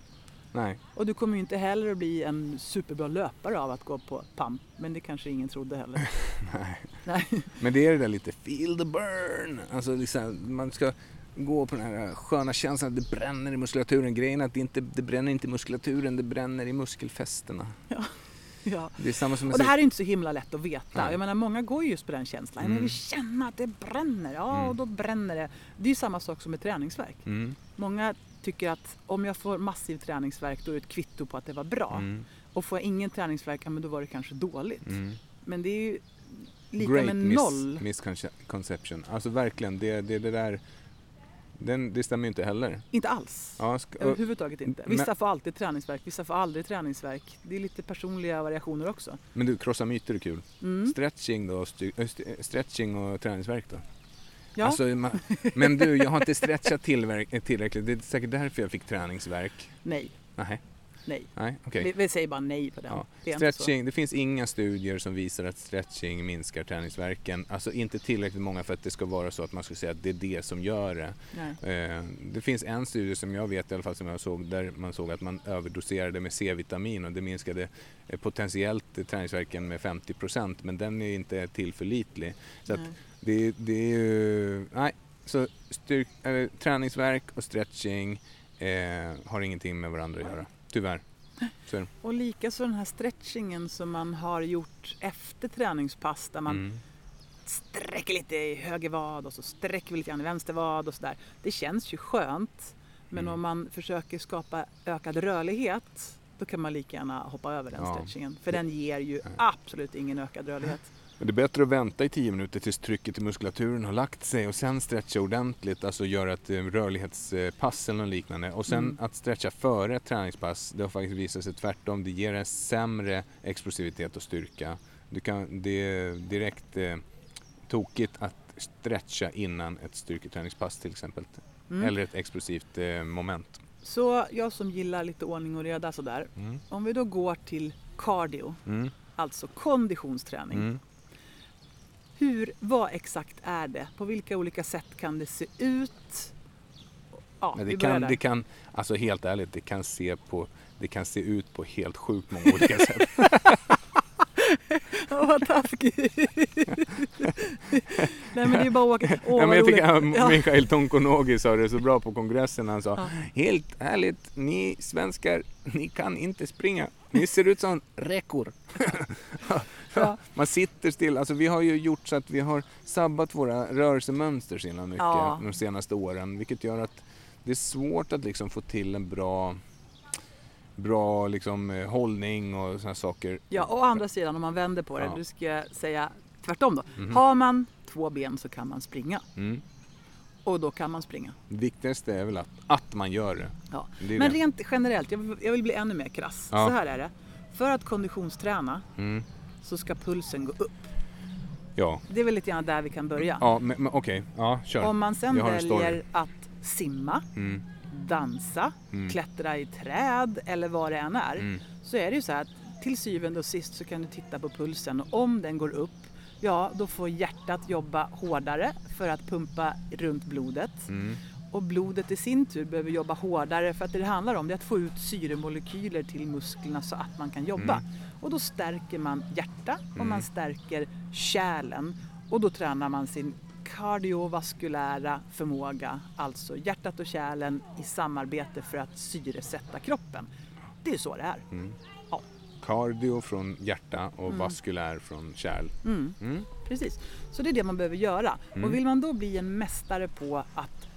Nej. Och du kommer ju inte heller att bli en superbra löpare av att gå på pump, men det kanske ingen trodde heller. [laughs] Nej. Nej. Men det är det där lite feel the burn. Alltså liksom, man ska gå på den här sköna känslan att det bränner i muskulaturen. Grejen är att det, inte, det bränner inte i muskulaturen, det bränner i muskelfästena. Ja. [laughs] Det är samma som Och det här är inte så himla lätt att veta. Nej. Jag menar, många går ju just på den känslan. Mm. Jag vill känna att det bränner. Ja, Mm. och då bränner det. Det är ju samma sak som med träningsverk. Mm. Många tycker att om jag får massiv träningsverk då är det ett kvitto på att det var bra. Mm. Och får jag ingen träningsverk, ja, men då var det kanske dåligt. Mm. Men det är ju lika Great med miss- noll. misconception. Alltså verkligen, det, det, det där Den, det stämmer ju inte heller. Inte alls. Ja, och, Överhuvudtaget inte. Vissa Men- får alltid träningsverk, vissa får aldrig träningsverk. Det är lite personliga variationer också. men du, krossa myter är kul. Mm. Stretching då, st- stretching och träningsverk då? Ja, Alltså, man, [laughs] men du, jag har inte stretchat tillverk, tillräckligt. Det är säkert därför jag fick träningsverk. nej, Nej, nej. nej, okej. Vi, vi säger bara nej på den. Ja. Stretching, det finns inga studier som visar att stretching minskar träningsverken. Alltså inte tillräckligt många för att det ska vara så att man ska säga att det är det som gör det. Eh, Det finns en studie som jag vet i alla fall som jag såg där man såg att man överdoserade med C-vitamin och det minskade eh, potentiellt träningsverken med 50% men den är inte tillförlitlig. Så att Nej. det, det är ju, nej, så styrk, äh, träningsverk och stretching eh, har ingenting med varandra att göra, tyvärr. Och likaså den här stretchingen som man har gjort efter träningspass där man Mm. sträcker lite i höger vad och så sträcker vi lite grann i vänster vad och sådär. Det känns ju skönt. Men Mm. om man försöker skapa ökad rörlighet då kan man lika gärna hoppa över den Ja. stretchingen. För den ger ju absolut ingen ökad rörlighet. Men det är bättre att vänta i 10 minuter tills trycket i muskulaturen har lagt sig och sen stretcha ordentligt, alltså göra ett eh, rörlighetspass eller något liknande. Och sen Mm. att stretcha före ett träningspass, det har faktiskt visat sig tvärtom. Det ger en sämre explosivitet och styrka. Du kan, det är direkt eh, tokigt att stretcha innan ett styrketräningspass till exempel. Mm. Eller ett explosivt eh, moment. Så jag som gillar lite ordning och reda sådär. Mm. Om vi då går till cardio, Mm. alltså konditionsträning. Mm. Hur, vad exakt är det? På vilka olika sätt kan det se ut? Ja, det kan, det kan, alltså helt ärligt, det kan se på det kan se ut på helt sjukt många olika sätt. [laughs] Vad taskigt! Nej men det är bara att åka. Åh, ja, men jag tycker att Ja. Tonkonogi sa det så bra på kongressen. Han sa Ja. helt ärligt, ni svenskar, ni kan inte springa. Ni ser ut som räkor. [laughs] Ja. Man sitter still. Alltså, vi har ju gjort så att vi har sabbat våra rörelsemönster så mycket Ja. de senaste åren. Vilket gör att det är svårt att liksom få till en bra, bra liksom, eh, hållning och sådana saker. ja, å andra sidan om man vänder på det, Ja. du ska säga tvärtom då. Mhm. Har man två ben så kan man springa Mm. och då kan man springa. Det viktigaste är väl att, att man gör det. Ja. det Men det. rent generellt, jag vill, jag vill bli ännu mer krass. Ja. Så här är det. För att konditionsträna Mm. Så ska pulsen gå upp. Ja, Det är väl lite grann där vi kan börja. ja men, men okej. Ja, kör. Om man sen väljer att simma, Mm. dansa, Mm. klättra i träd eller vad det än är. Mm. Så är det ju så att till syvende och sist så kan du titta på pulsen och om den går upp Ja, då får hjärtat jobba hårdare för att pumpa runt blodet. Mm. Och blodet i sin tur behöver jobba hårdare för att det det handlar om det är att få ut syremolekyler till musklerna så att man kan jobba. Mm. Och då stärker man hjärta och Mm. man stärker kärlen och då tränar man sin kardiovaskulära förmåga, alltså hjärtat och kärlen i samarbete för att syresätta kroppen. Det är så det är. Mm. Ja. Cardio från hjärta och Mm. vaskulär från kärl. Mm. Mm. Precis, så det är det man behöver göra. Mm. Och vill man då bli en mästare på att,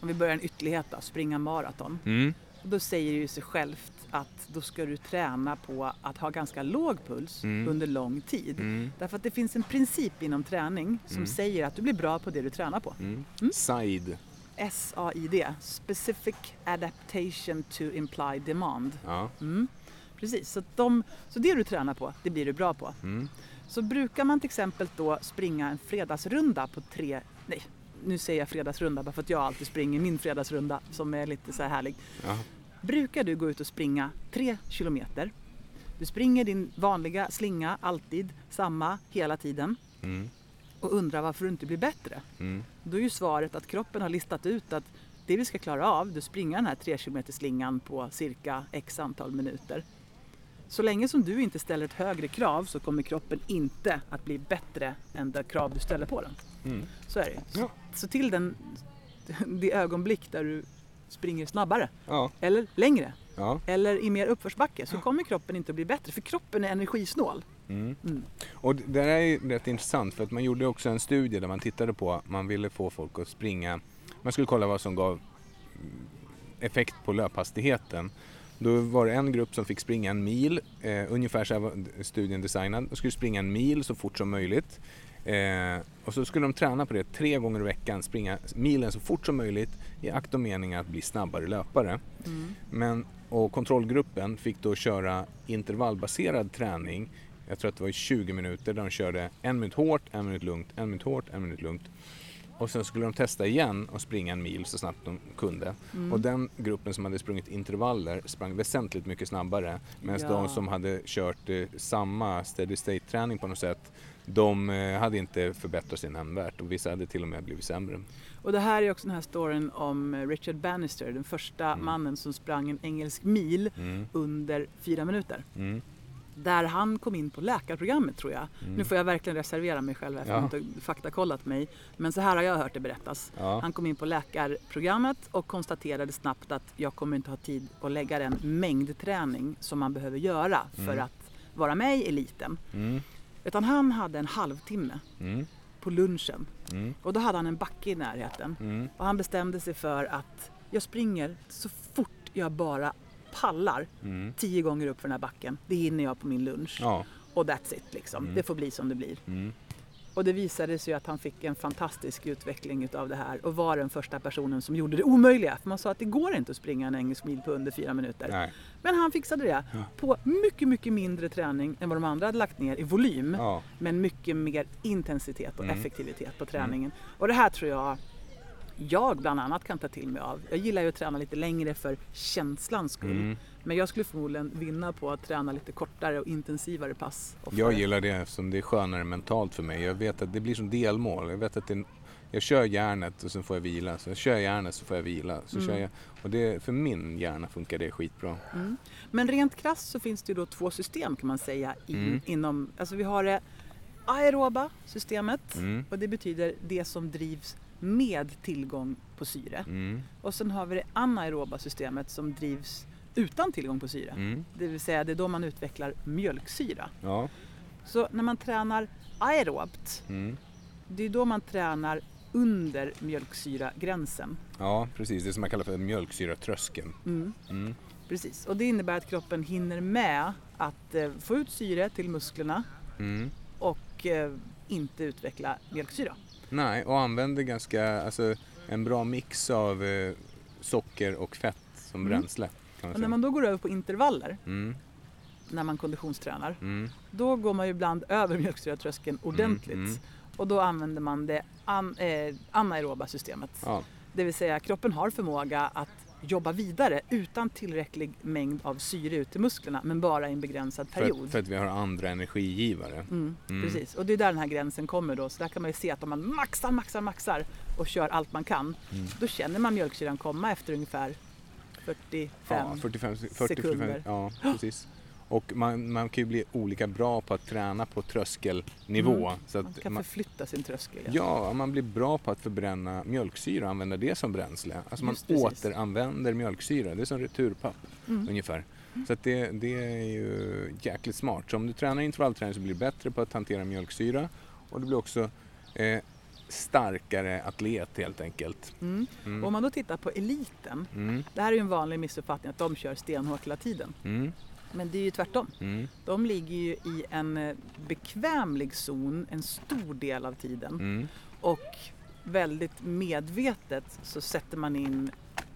om vi börjar en ytterlighet då, springa maraton. Mm. Då säger det ju sig självt att då ska du träna på att ha ganska låg puls Mm. under lång tid. Mm. Därför att det finns en princip inom träning som Mm. säger att du blir bra på det du tränar på. Mm. Mm. Side. SAID, Specific Adaptation to Implied Demand. Ja. Precis, så, de, så det du tränar på, det blir du bra på. Så brukar man till exempel då springa en fredagsrunda på tre, nej nu säger jag fredagsrunda bara för att jag alltid springer min fredagsrunda som är lite så här härlig. Ja. Brukar du gå ut och springa tre kilometer. Du springer din vanliga slinga alltid, samma hela tiden Mm. och undrar varför du inte blir bättre. Mm. Då är ju svaret att kroppen har listat ut att det vi ska klara av, att springa den här tre kilometer slingan på cirka x antal minuter. Så länge som du inte ställer ett högre krav så kommer kroppen inte att bli bättre än det krav du ställer på den. Mm. Så är det ju. Ja. Så till den, [laughs] det ögonblick där du springer snabbare Ja. eller längre Ja. eller i mer uppförsbacke så kommer kroppen inte att bli bättre för kroppen är energisnål. Mm. Mm. Och det där är ju rätt intressant för att man gjorde också en studie där man tittade på, man ville få folk att springa, man skulle kolla vad som gav effekt på löphastigheten. Då var det en grupp som fick springa en mil, eh, ungefär så här var studien designad. De skulle springa en mil så fort som möjligt. Eh, och så skulle de träna på det tre gånger i veckan, springa milen så fort som möjligt i akt och mening att bli snabbare löpare. Mm. Men, och kontrollgruppen fick då köra intervallbaserad träning. Jag tror att det var i 20 minuter där de körde en minut hårt, en minut lugnt, en minut hårt, en minut lugnt. Och sen skulle de testa igen och springa en mil så snabbt de kunde. Mm. Och den gruppen som hade sprungit intervaller sprang väsentligt mycket snabbare. Medan Ja. de som hade kört eh, samma steady state träning på något sätt, de eh, hade inte förbättrat sig nämnvärt och vissa hade till och med blivit sämre. Och det här är också den här storyn om eh, Richard Bannister, den första Mm. mannen som sprang en engelsk mil Mm. under fyra minuter. Mm. Där han kom in på läkarprogrammet tror jag. Mm. Nu får jag verkligen reservera mig själv efter att Ja. jag inte faktakollat mig. Men så här har jag hört det berättas. Ja. Han kom in på läkarprogrammet och konstaterade snabbt att jag kommer inte ha tid att lägga den mängdträning som man behöver göra för Mm. att vara med i eliten. Mm. Utan han hade en halvtimme Mm. på lunchen Mm. och då hade han en backe i närheten. Mm. Och han bestämde sig för att jag springer så fort jag bara pallar Mm. tio gånger upp för den här backen. Det hinner jag på min lunch. Ja. Och that's it liksom. Mm. Det får bli som det blir. Mm. Och det visade sig att han fick en fantastisk utveckling utav det här och var den första personen som gjorde det omöjliga. För man sa att det går inte att springa en engelsk mil på under fyra minuter. Nej. Men han fixade det Ja. på mycket, mycket mindre träning än vad de andra hade lagt ner i volym. Ja. Men mycket mer intensitet och Mm. effektivitet på träningen. Och det här tror jag jag bland annat kan ta till mig av. Jag gillar ju att träna lite längre för känslans skull. Mm. Men jag skulle förmodligen vinna på att träna lite kortare och intensivare pass. oftare. Jag gillar det eftersom det är skönare mentalt för mig. Jag vet att det blir som delmål. Jag vet att det, jag kör järnet och sen får jag vila. Så jag kör järnet så får jag vila. Så Mm. kör jag, och det, för min hjärna funkar det skitbra. Mm. Men rent krasst så finns det ju då två system kan man säga i, Mm. inom, alltså vi har det aeroba systemet Mm. och det betyder det som drivs med tillgång på syre. Mm. Och sen har vi det anaeroba systemet som drivs utan tillgång på syre. Mm. Det vill säga det är då man utvecklar mjölksyra. Ja. Så när man tränar aerobt, Mm. det är då man tränar under mjölksyragränsen. ja, precis. Det som man kallar för mjölksyratröskeln. Mm. Mm. Precis, och det innebär att kroppen hinner med att eh, få ut syre till musklerna Mm. och eh, inte utveckla mjölksyra. Nej, och använder ganska, alltså en bra mix av eh, socker och fett som Mm. bränsle. Säga. när man då går över på intervaller, Mm. när man konditionstränar, Mm. då går man ju ibland över mjölksyratröskeln ordentligt. Mm, mm. Och då använder man det an, eh, anaeroba systemet. Ja. Det vill säga kroppen har förmåga att jobba vidare utan tillräcklig mängd av syre ut till musklerna men bara i en begränsad För, period. att, för att vi har andra energigivare. Mm, Mm. Precis, och det är där den här gränsen kommer då. Så där kan man ju se att om man maxar, maxar, maxar och kör allt man kan, Mm. då känner man mjölksyran komma efter ungefär 45 Ja, 45, 40, 45, sekunder. ja, precis. Och man, man kan ju bli olika bra på att träna på tröskelnivå. Mm. Så Man att kan man, förflytta sin tröskel. ja, man blir bra på att förbränna mjölksyra och använda det som bränsle. Alltså man Just återanvänder mjölksyra. Det är som returpapp Mm. ungefär. Så att det, det är ju jäkligt smart. Så om du tränar intervallträning så blir du bättre på att hantera mjölksyra och du blir också eh, starkare atlet helt enkelt. Mm. Mm. Om man då tittar på eliten, Mm. det här är ju en vanlig missuppfattning att de kör stenhårt hela tiden. Mm. Men det är ju tvärtom. Mm. De ligger ju i en eh, bekvämlig zon en stor del av tiden. Mm. Och väldigt medvetet så sätter man in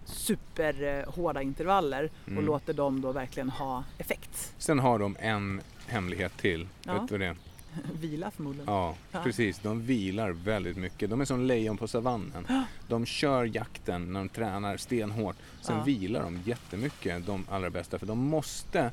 superhårda intervaller och låter dem då verkligen ha effekt. Sen har de en hemlighet till. Ja. Vet du det? [laughs] Vila förmodligen. Ja, Ja. precis. De vilar väldigt mycket. De är som lejon på savannen. De kör jakten när de tränar stenhårt. Sen Ja. vilar de jättemycket, de allra bästa. För de måste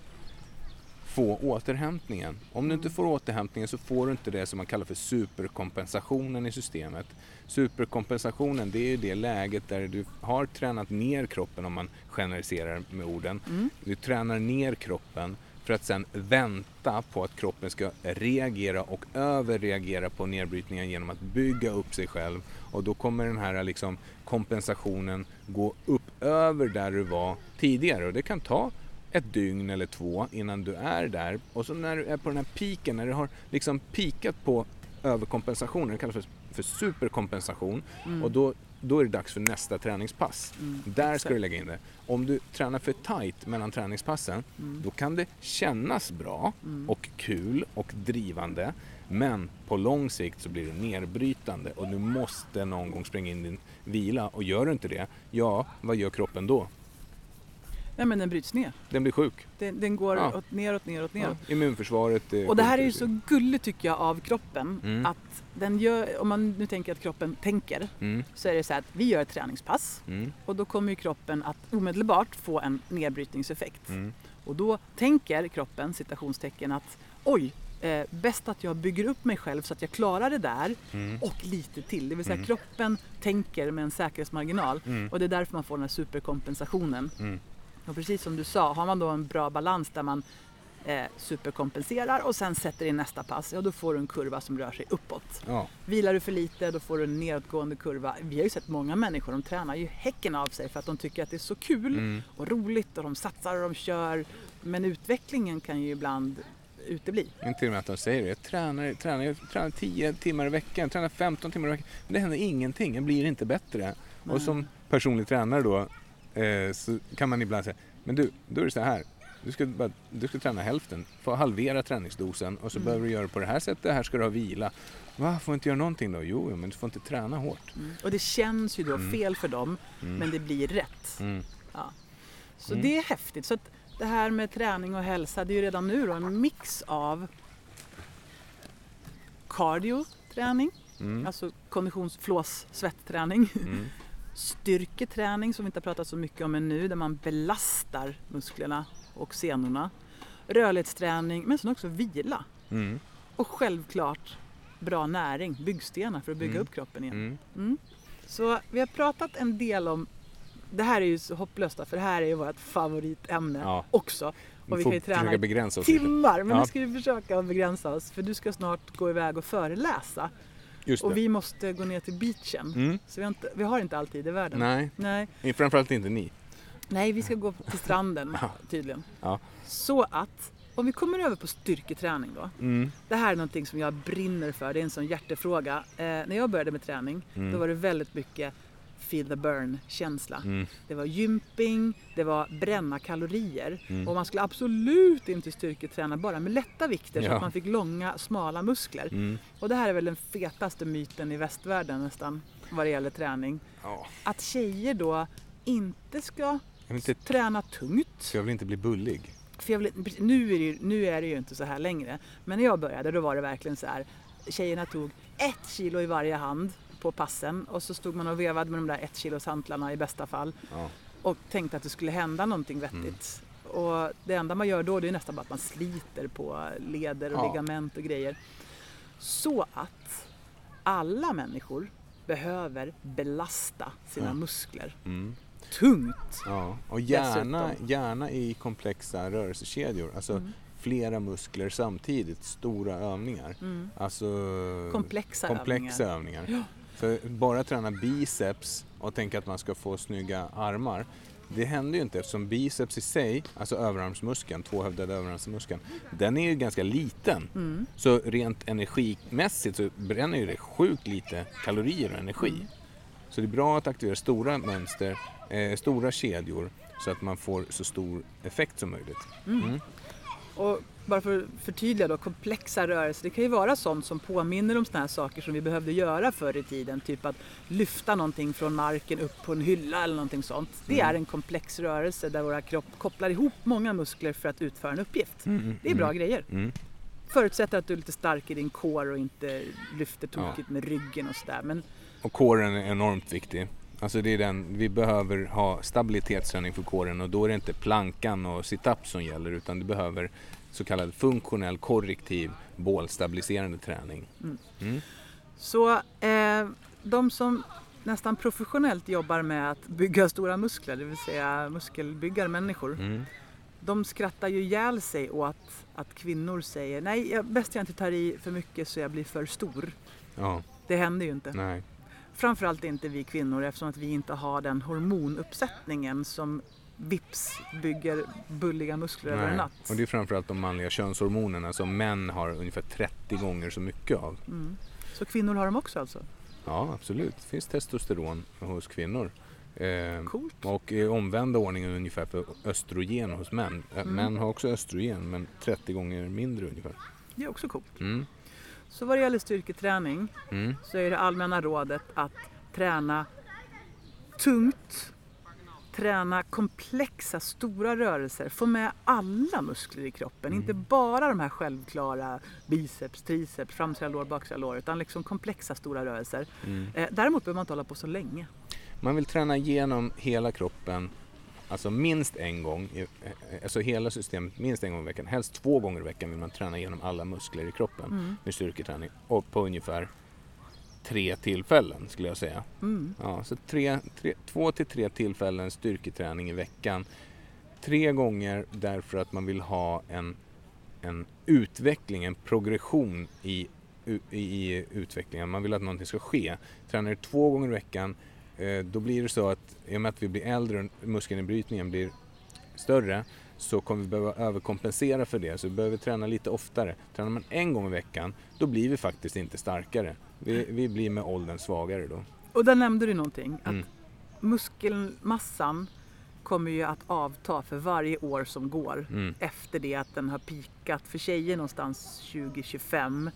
få återhämtningen. Om du Mm. inte får återhämtningen så får du inte det som man kallar för superkompensationen i systemet. Superkompensationen det är ju det läget där du har tränat ner kroppen om man generaliserar med orden. Mm. Du tränar ner kroppen för att sen vänta på att kroppen ska reagera och överreagera på nedbrytningen genom att bygga upp sig själv. Och då kommer den här liksom kompensationen gå upp över där du var tidigare. Och det kan ta ett dygn eller två innan du är där. Och så när du är på den här piken, när du har liksom pikat på överkompensationen, det kallas för, för superkompensation. Mm. Och då, då är det dags för nästa träningspass. Mm. Där ska du lägga in det. Om du tränar för tight mellan träningspassen, Mm. då kan det kännas bra Mm. och kul och drivande. Men på lång sikt så blir det nedbrytande och du måste någon gång spränga in din vila. Och gör du inte det, ja, vad gör kroppen då? Nej men den bryts ner. Den blir sjuk. Den, den går Ja. åt, neråt, neråt, neråt. Ja, immunförsvaret eh, Och det här är ju så gulligt tycker jag av kroppen. Mm. Att den gör, om man nu tänker att kroppen tänker, Mm, så är det så här att vi gör ett träningspass mm, och då kommer ju kroppen att omedelbart få en nedbrytningseffekt. mm, Och då tänker kroppen, citationstecken, att oj, eh, bäst att jag bygger upp mig själv så att jag klarar det där mm, och lite till. Det vill säga Mm. kroppen tänker med en säkerhetsmarginal mm, och det är därför man får den här superkompensationen. Och precis som du sa, har man då en bra balans där man eh, superkompenserar och sen sätter in nästa pass, ja då får du en kurva som rör sig uppåt. Ja, Vilar du för lite, då får du en nedåtgående kurva. Vi har ju sett många människor, de tränar ju häcken av sig för att de tycker att det är så kul mm, och roligt och de satsar och de kör. Men utvecklingen kan ju ibland utebli. men till och med att de säger det. Jag tränar, tränar, jag tränar 10 timmar i veckan, jag tränar 15 timmar i veckan. Men det händer ingenting, jag blir inte bättre. Nej. Och som personlig tränare då eh, så kan man ibland säga, men du, då är det så här. Du ska, bara, du ska träna hälften, få halvera träningsdosen och så Mm. behöver du göra på det här sättet, här ska du ha vila. Va, får jag inte göra någonting då? Jo, men du får inte träna hårt. Mm. Och det känns ju då Mm. fel för dem, Mm. men det blir rätt. Mm. Ja. Så Mm. det är häftigt. Så att det här med träning och hälsa, det är ju redan nu då en mix av cardio-träning, Mm. alltså konditions flås svetträning, Mm. Styrketräning som vi inte har pratat så mycket om ännu, där man belastar musklerna och senorna, rörlighetsträning, men sen också vila. Mm. Och självklart bra näring, byggstenar för att bygga Mm. upp kroppen igen. Mm. Mm. Så vi har pratat en del om, det här är ju så hopplöst för det här är ju vårt favoritämne Ja. också. Och vi kan ju träna begränsa oss timmar, men Ja. nu ska vi försöka begränsa oss för du ska snart gå iväg och föreläsa Just och det. vi måste gå ner till beachen. Mm. Så vi har, inte, vi har inte alltid i världen. Nej, Nej. framförallt inte ni. Nej, vi ska gå till stranden [laughs] tydligen. Ja. Så att, om vi kommer över på styrketräning då. Mm. Det här är någonting som jag brinner för, det är en sån hjärtefråga. Eh, när jag började med träning, Mm. då var det väldigt mycket feel the burn-känsla. Mm. Det var gymping, det var bränna kalorier. Mm. Och man skulle absolut inte styrketräna bara med lätta vikter så Ja. att man fick långa, smala muskler. Mm. Och det här är väl den fetaste myten i västvärlden nästan, vad det gäller träning. Ja. Att tjejer då inte ska inte, träna tungt. så jag vill inte bli bullig. För jag vill, nu, är det ju, nu är det ju inte så här längre. Men när jag började då var det verkligen så här. Tjejerna tog ett kilo i varje hand på passen och så stod man och vevade med de där ett kilos hantlarna i bästa fall Ja. och tänkte att det skulle hända någonting vettigt. Och det enda man gör då det är nästan bara att man sliter på leder och Ja. ligament och grejer. Så att alla människor behöver belasta sina Ja. muskler Mm. tungt. Ja. Och gärna, Dessutom. gärna i komplexa rörelsekedjor. Alltså Mm. flera muskler samtidigt, stora övningar. Mm. Alltså Komplexa, komplexa övningar. Ja. För bara träna biceps och tänka att man ska få snygga armar. Det händer ju inte eftersom biceps i sig, alltså överarmsmuskeln, tvåhövdade överarmsmuskeln, den är ju ganska liten. Mm. Så rent energimässigt så bränner ju det sjukt lite kalorier och energi. Mm. Så det är bra att aktivera stora mönster, eh, stora kedjor så att man får så stor effekt som möjligt. Mm. Och bara för att förtydliga då, komplexa rörelser, det kan ju vara sånt som påminner om såna här saker som vi behövde göra förr i tiden. Typ att lyfta någonting från marken upp på en hylla eller någonting sånt. Det Mm. är en komplex rörelse där våra kropp kopplar ihop många muskler för att utföra en uppgift. Mm, Det är bra mm, grejer. Mm. Förutsätter att du är lite stark i din core och inte lyfter tokigt med ryggen och sådär. Men Och kåren är enormt viktig. Alltså det är den, vi behöver ha stabilitetsträning för kåren och då är det inte plankan och sit-up som gäller utan du behöver så kallad funktionell korrektiv bålstabiliserande träning. Mm. Mm. Så eh, de som nästan professionellt jobbar med att bygga stora muskler, det vill säga muskelbyggarmänniskor, Mm. de skrattar ju ihjäl sig åt att kvinnor säger nej, jag, bäst jag inte tar i för mycket så jag blir för stor. Ja, Det händer ju inte. nej. Framförallt inte vi kvinnor eftersom att vi inte har den hormonuppsättningen som vips bygger bulliga muskler över en nej. natt. Och det är framförallt de manliga könshormonerna som män har ungefär 30 gånger så mycket av. Mm. Så kvinnor har de också alltså? Ja, absolut. Det finns testosteron hos kvinnor. Eh, Coolt. och i omvända ordningen ungefär för östrogen hos män. Eh, Mm. Män har också östrogen men 30 gånger mindre ungefär. Det är också coolt. Mm. Så vad det gäller styrketräning Mm. så är det allmänna rådet att träna tungt, träna komplexa, stora rörelser, få med alla muskler i kroppen, inte bara de här självklara biceps, triceps, framsida lår, baksida lår, utan liksom komplexa, stora rörelser. Mm. Eh, däremot behöver man inte hålla på så länge. Man vill träna igenom hela kroppen, alltså minst en gång, eh, alltså hela systemet minst en gång i veckan. Helst två gånger i veckan vill man träna igenom alla muskler i kroppen Mm. med styrketräning. Och på ungefär tre tillfällen skulle jag säga. Mm. Ja, så tre, tre, två till tre tillfällen styrketräning i veckan. Tre gånger därför att man vill ha en, en utveckling, en progression i, i, i utvecklingen. Man vill att någonting ska ske. Tränar du två gånger i veckan då blir det så att i och med att vi blir äldre och muskelnedbrytningen blir större så kommer vi behöva överkompensera för det. Så vi behöver träna lite oftare. Tränar man en gång i veckan då blir vi faktiskt inte starkare. Vi, vi blir med åldern svagare då. Och där nämnde du någonting, att Mm. muskelmassan kommer ju att avta för varje år som går Mm. efter det att den har pikat för tjejer någonstans 2025.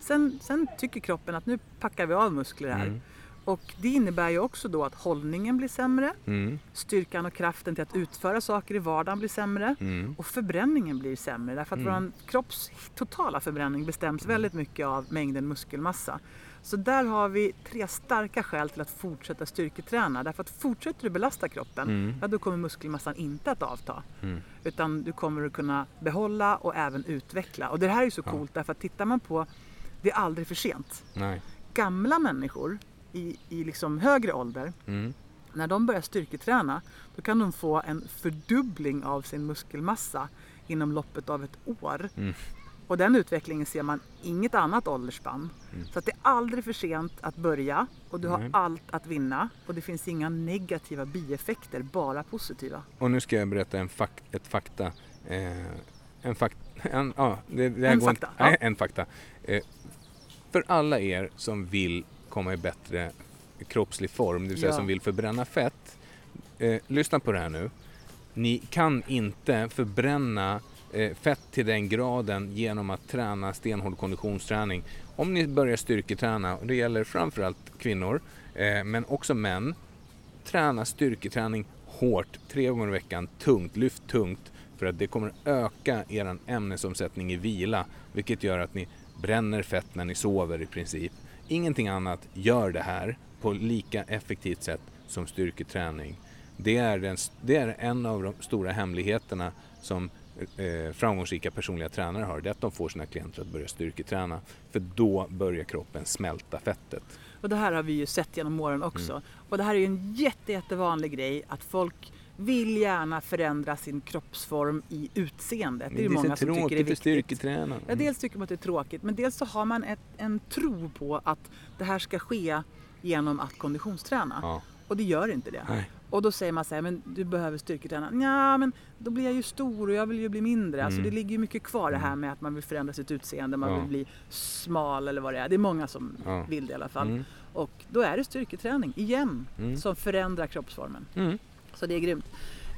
Sen, sen tycker kroppen att nu packar vi av muskler här. Mm. Och det innebär ju också då att hållningen blir sämre, Mm. styrkan och kraften till att utföra saker i vardagen blir sämre Mm. och förbränningen blir sämre därför att Mm. vår kropps totala förbränning bestäms väldigt mycket av mängden muskelmassa. Så där har vi tre starka skäl till att fortsätta styrketräna. Därför att fortsätter du belasta kroppen, Mm. ja, då kommer muskelmassan inte att avta. Mm. Utan du kommer att kunna behålla och även utveckla. Och det här är ju så Ja. coolt därför att tittar man på, det är aldrig för sent. Nej. Gamla människor i, i liksom högre ålder, Mm. när de börjar styrketräna, då kan de få en fördubbling av sin muskelmassa inom loppet av ett år. Mm. Och den utvecklingen ser man inget annat åldersspann. Mm. Så att det är aldrig för sent att börja och du har allt att vinna och det finns inga negativa bieffekter, bara positiva. Och nu ska jag berätta en fak ett fakta. Eh, en fakta. En, ja, det, det En fakta, Inte, ja. en fakta. Eh, för alla er som vill komma i bättre kroppslig form, det vill säga Ja. som vill förbränna fett. Eh, lyssna på det här nu. Ni kan inte förbränna eh, fett till den graden genom att träna stenhård konditionsträning. Om ni börjar styrketräna, och det gäller framförallt kvinnor, eh, men också män, träna styrketräning hårt, tre gånger i veckan, tungt, lyft tungt, för att det kommer öka er ämnesomsättning i vila, vilket gör att ni bränner fett när ni sover i princip. Ingenting annat gör det här på lika effektivt sätt som styrketräning. Det är, den, det är en av de stora hemligheterna som eh, framgångsrika personliga tränare har. Det är att de får sina klienter att börja styrketräna. För då börjar kroppen smälta fettet. Och det här har vi ju sett genom åren också. Och det här är ju en jätte, jättevanlig grej att folk vill gärna förändra sin kroppsform i utseendet. Det är ju så många som tycker det är viktigt. styrketräna. Ja, dels tycker man att det är tråkigt men dels så har man ett, en tro på att det här ska ske genom att konditionsträna. Ja. Och det gör inte det. Nej. Och då säger man så här, men du behöver styrketräna. Ja, men då blir jag ju stor och jag vill ju bli mindre. Alltså Mm. det ligger ju mycket kvar det här med att man vill förändra sitt utseende, man Ja. vill bli smal eller vad det är. Det är många som Ja. vill det i alla fall. Mm. Och då är det styrketräning, igen, Mm. som förändrar kroppsformen. Mm. Så det är grymt.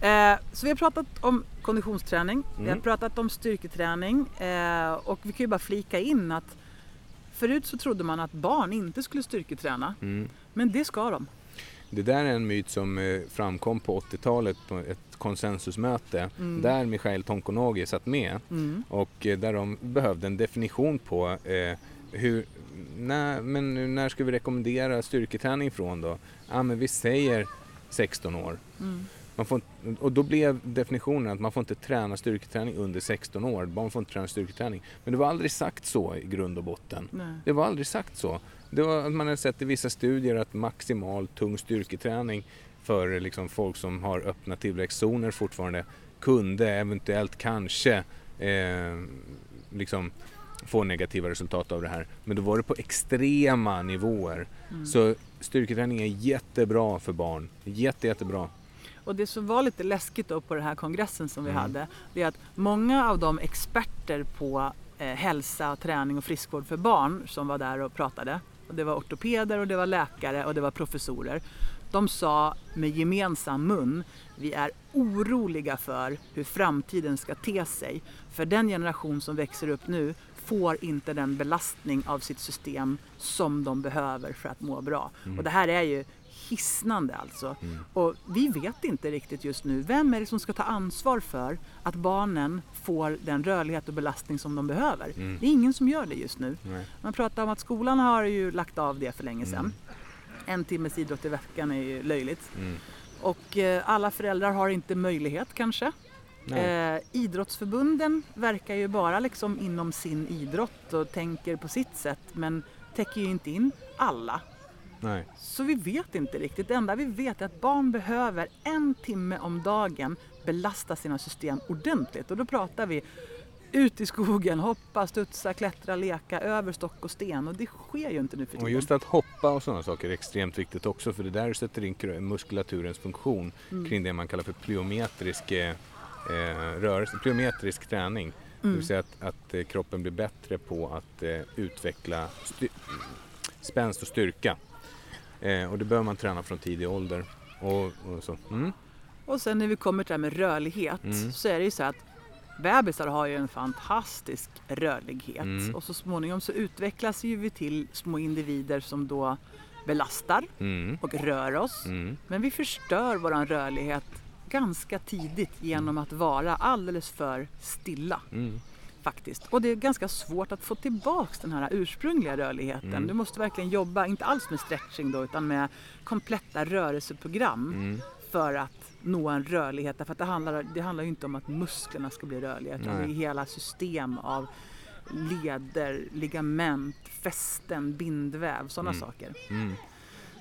Eh, så vi har pratat om konditionsträning, vi har Mm. pratat om styrketräning eh, och vi kan ju bara flika in att förut så trodde man att barn inte skulle styrketräna, Mm. men det ska de. Det där är en myt som eh, framkom på 80-talet på ett konsensusmöte Mm. där Mikhail Tonkonogi satt med Mm. och eh, där de behövde en definition på eh, hur, när, men när ska vi rekommendera styrketräning från då? Ja men vi säger 16 år. Mm. Man får, och då blev definitionen att man får inte träna styrketräning under 16 år. Barn får inte träna styrketräning. Men det var aldrig sagt så i grund och botten. Nej. Det var aldrig sagt så. Det var att man har sett i vissa studier att maximal tung styrketräning för liksom folk som har öppna tillväxtzoner fortfarande kunde eventuellt kanske eh, liksom få negativa resultat av det här. Men då var det på extrema nivåer. Mm. Så styrketräning är jättebra för barn. Jätte, jättebra. Och det som var lite läskigt då på den här kongressen som vi Mm. hade, det är att många av de experter på eh, hälsa, träning och friskvård för barn som var där och pratade, och det var ortopeder och det var läkare och det var professorer, de sa med gemensam mun, vi är oroliga för hur framtiden ska te sig. För den generation som växer upp nu får inte den belastning av sitt system som de behöver för att må bra. Och det här är ju hisnande alltså. Och vi vet inte riktigt just nu, vem är det som ska ta ansvar för att barnen får den rörlighet och belastning som de behöver? Det är ingen som gör det just nu. Nej. Man pratar om att skolan har ju lagt av det för länge sedan. En timmes idrott i veckan är ju löjligt. Mm. Och eh, alla föräldrar har inte möjlighet kanske. Eh, idrottsförbunden verkar ju bara liksom inom sin idrott och tänker på sitt sätt men täcker ju inte in alla. Nej. Så vi vet inte riktigt. Det enda vi vet är att barn behöver en timme om dagen belasta sina system ordentligt. Och då pratar vi ut i skogen, hoppa, studsa, klättra, leka över stock och sten. Och det sker ju inte nu för tiden. Och just att hoppa och sådana saker är extremt viktigt också för det där sätter in muskulaturens funktion kring det man kallar för plyometrisk eh, rörelse, plyometrisk träning. Det vill säga att, att eh, kroppen blir bättre på att eh, utveckla spänst och styrka. Eh, och det behöver man träna från tidig ålder. Och, och så. Mm. Och sen när vi kommer till det här med rörlighet Mm. så är det ju så att bebisar har ju en fantastisk rörlighet Mm. och så småningom så utvecklas ju vi till små individer som då belastar Mm. och rör oss. Mm. Men vi förstör våran rörlighet ganska tidigt genom att vara alldeles för stilla Mm. faktiskt. Och det är ganska svårt att få tillbaks den här ursprungliga rörligheten. Mm. Du måste verkligen jobba, inte alls med stretching då, utan med kompletta rörelseprogram Mm. för att nå en rörlighet. Därför att det handlar, det handlar ju inte om att musklerna ska bli rörliga utan Nej. det är hela system av leder, ligament, fästen, bindväv, sådana Mm. saker. Mm.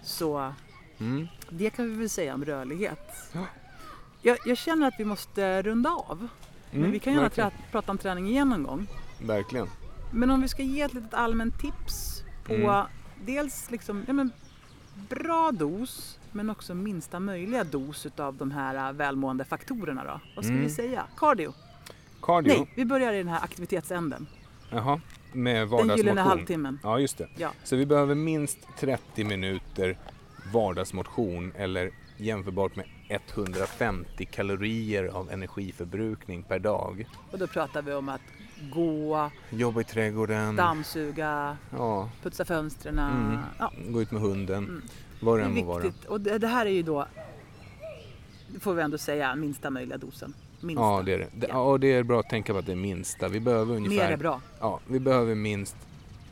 Så Mm. det kan vi väl säga om rörlighet. Ja. Jag, jag känner att vi måste runda av. Men Mm. vi kan gärna Verkligen. prata om träning igen någon gång. Verkligen. Men om vi ska ge ett litet allmänt tips på Mm. dels liksom, ja, men, bra dos men också minsta möjliga dos utav de här äh, välmående faktorerna då. Vad ska Mm. vi säga? Cardio? Cardio. Nej, vi börjar i den här aktivitetsänden. Jaha. Med Den vardagsmotion. gyllene halvtimmen. Ja, just det. Ja. Så vi behöver minst 30 minuter vardagsmotion eller jämförbart med 150 kalorier av energiförbrukning per dag. Och då pratar vi om att gå, Jobba i trädgården, dammsuga, ja, putsa fönstren. Mm. Ja, gå ut med hunden, Mm. vad det än må vara. Och det, det här är ju då, får vi ändå säga, minsta möjliga dosen. Minsta. Ja, det är det. Ja, och det är bra att tänka på att det är minsta. Vi behöver Mer ungefär är bra. Ja, vi behöver minst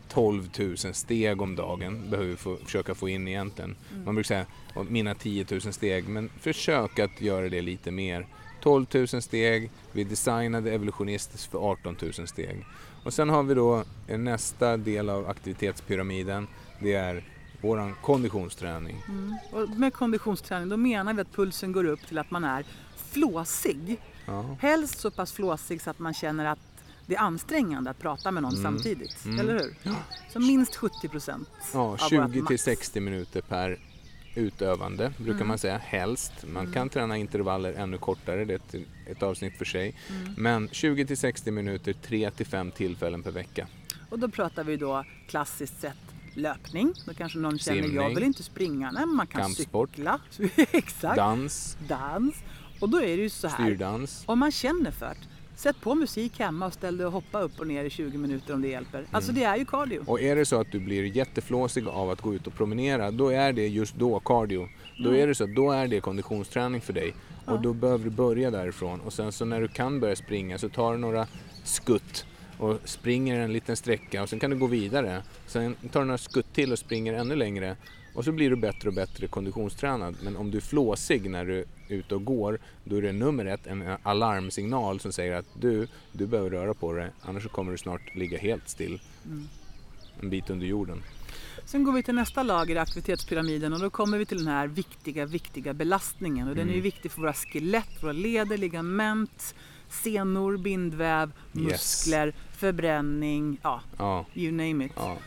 12 000 steg om dagen. behöver vi få, försöka få in egentligen. Mm. Man brukar säga "Åh, mina 10 000 steg, men försök att göra det lite mer. 12 000 steg, vi designade evolutionistiskt för 18 000 steg. Och sen har vi då eh, nästa del av aktivitetspyramiden. Det är våran konditionsträning. Mm. Och med konditionsträning då menar vi att pulsen går upp till att man är flåsig. Ja. Helst så pass flåsig så att man känner att det är ansträngande att prata med någon Mm. samtidigt. Mm. Eller hur? Så minst 70 procent. Ja, av vårat 20 till max. 60 minuter per utövande brukar Mm. man säga, helst. Man kan träna intervaller ännu kortare, det är ett, ett avsnitt för sig. Mm. Men 20 till 60 minuter, 3 till 5 tillfällen per vecka. Och då pratar vi då klassiskt sett löpning. Då kanske någon känner, jag Simning. vill inte springa. Nej, men man kan Kampsport. cykla. [laughs] Exakt. Dans, Dans. Och då är det ju så här. styrdans. Om man känner för det. Sätt på musik hemma och ställ dig och hoppa upp och ner i 20 minuter om det hjälper. Alltså Mm. det är ju cardio. Och är det så att du blir jätteflåsig av att gå ut och promenera, då är det just då cardio. Då är det så att då är det konditionsträning för dig. Och Ja. då behöver du börja därifrån. Och sen så när du kan börja springa så tar du några skutt och springer en liten sträcka och sen kan du gå vidare. Sen tar du några skutt till och springer ännu längre. Och så blir du bättre och bättre konditionstränad. Men om du är flåsig när du ute och går, då är det nummer ett en alarmsignal som säger att du, du behöver röra på dig, annars kommer du snart ligga helt still Mm. en bit under jorden. Sen går vi till nästa lager i aktivitetspyramiden och då kommer vi till den här viktiga, viktiga belastningen. Och den är ju Mm. viktig för våra skelett, våra leder, ligament, senor, bindväv, Yes. muskler, förbränning, ja, Ja, you name it. ja.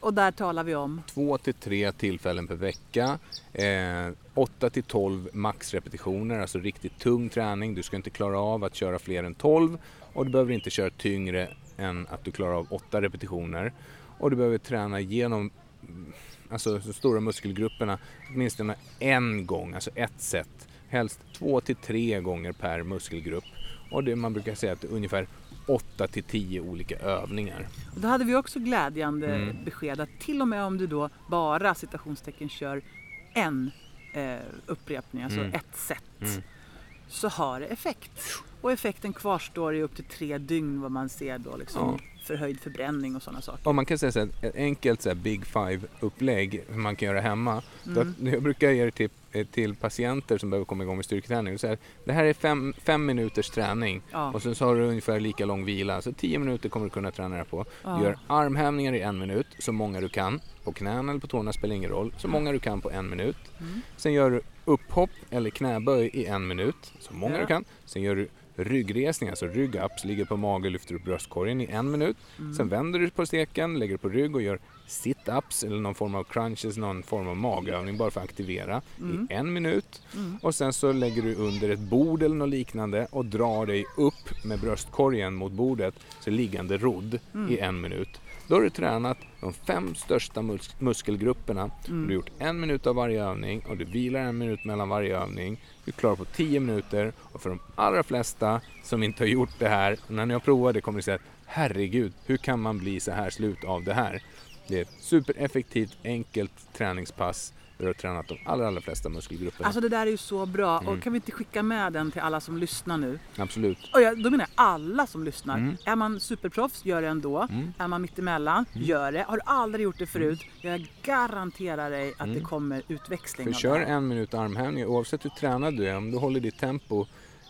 Och där talar vi om Två till tre tillfällen per vecka. Eh, 8 till 12 maxrepetitioner, alltså riktigt tung träning. Du ska inte klara av att köra fler än 12 och du behöver inte köra tyngre än att du klarar av 8 repetitioner. Och du behöver träna genom mm, alltså, de stora muskelgrupperna åtminstone en gång, alltså ett set. Helst två till tre gånger per muskelgrupp. Och det man brukar säga att ungefär 8 till 10 olika övningar. Och då hade vi också glädjande Mm. besked att till och med om du då bara citationstecken kör en eh, upprepning, alltså Mm. ett set, Mm. så har det effekt. Och effekten kvarstår i upp till tre dygn vad man ser då liksom förhöjd förbränning och sådana saker. Och man kan säga så här, ett enkelt så här Big Five-upplägg hur man kan göra hemma. Mm. Då, [laughs] jag brukar ge det till, eh, till patienter som behöver komma igång med styrketräning. Och säga, det här är fem, fem minuters träning Ja. och sen så har du ungefär lika lång vila. Så 10 minuter kommer du kunna träna det här på. Ja. Du gör armhävningar i en minut, så många du kan. På knäna eller på tårna spelar ingen roll. Så många du kan på en minut. Mm. Sen gör du upphopp eller knäböj i en minut, så många Ja. du kan. Sen gör du ryggresning, alltså rygg-ups, ligger på mage och lyfter upp bröstkorgen i en minut. Mm. Sen vänder du på steken, lägger på rygg och gör sit-ups eller någon form av crunches, någon form av magövning bara för att aktivera Mm. i en minut. Mm. Och sen så lägger du under ett bord eller något liknande och drar dig upp med bröstkorgen mot bordet, så liggande rodd Mm. i en minut. Då har du tränat de fem största mus- muskelgrupperna. Mm. Du har gjort en minut av varje övning och du vilar en minut mellan varje övning. Du klarar på 10 minuter och för de allra flesta som inte har gjort det här, när ni har provat det kommer ni säga att herregud, hur kan man bli så här slut av det här? Det är ett supereffektivt, enkelt träningspass där du har tränat de allra, allra flesta muskelgrupperna. Alltså det där är ju så bra Mm. och kan vi inte skicka med den till alla som lyssnar nu? Absolut. Och jag, då menar jag alla som lyssnar. Mm. Är man superproffs, gör det ändå. Mm. Är man mittemellan, gör det. Har du aldrig gjort det förut, jag garanterar dig att det kommer utväxling För kör en minut armhävningar, oavsett hur tränad du är, om du håller ditt tempo,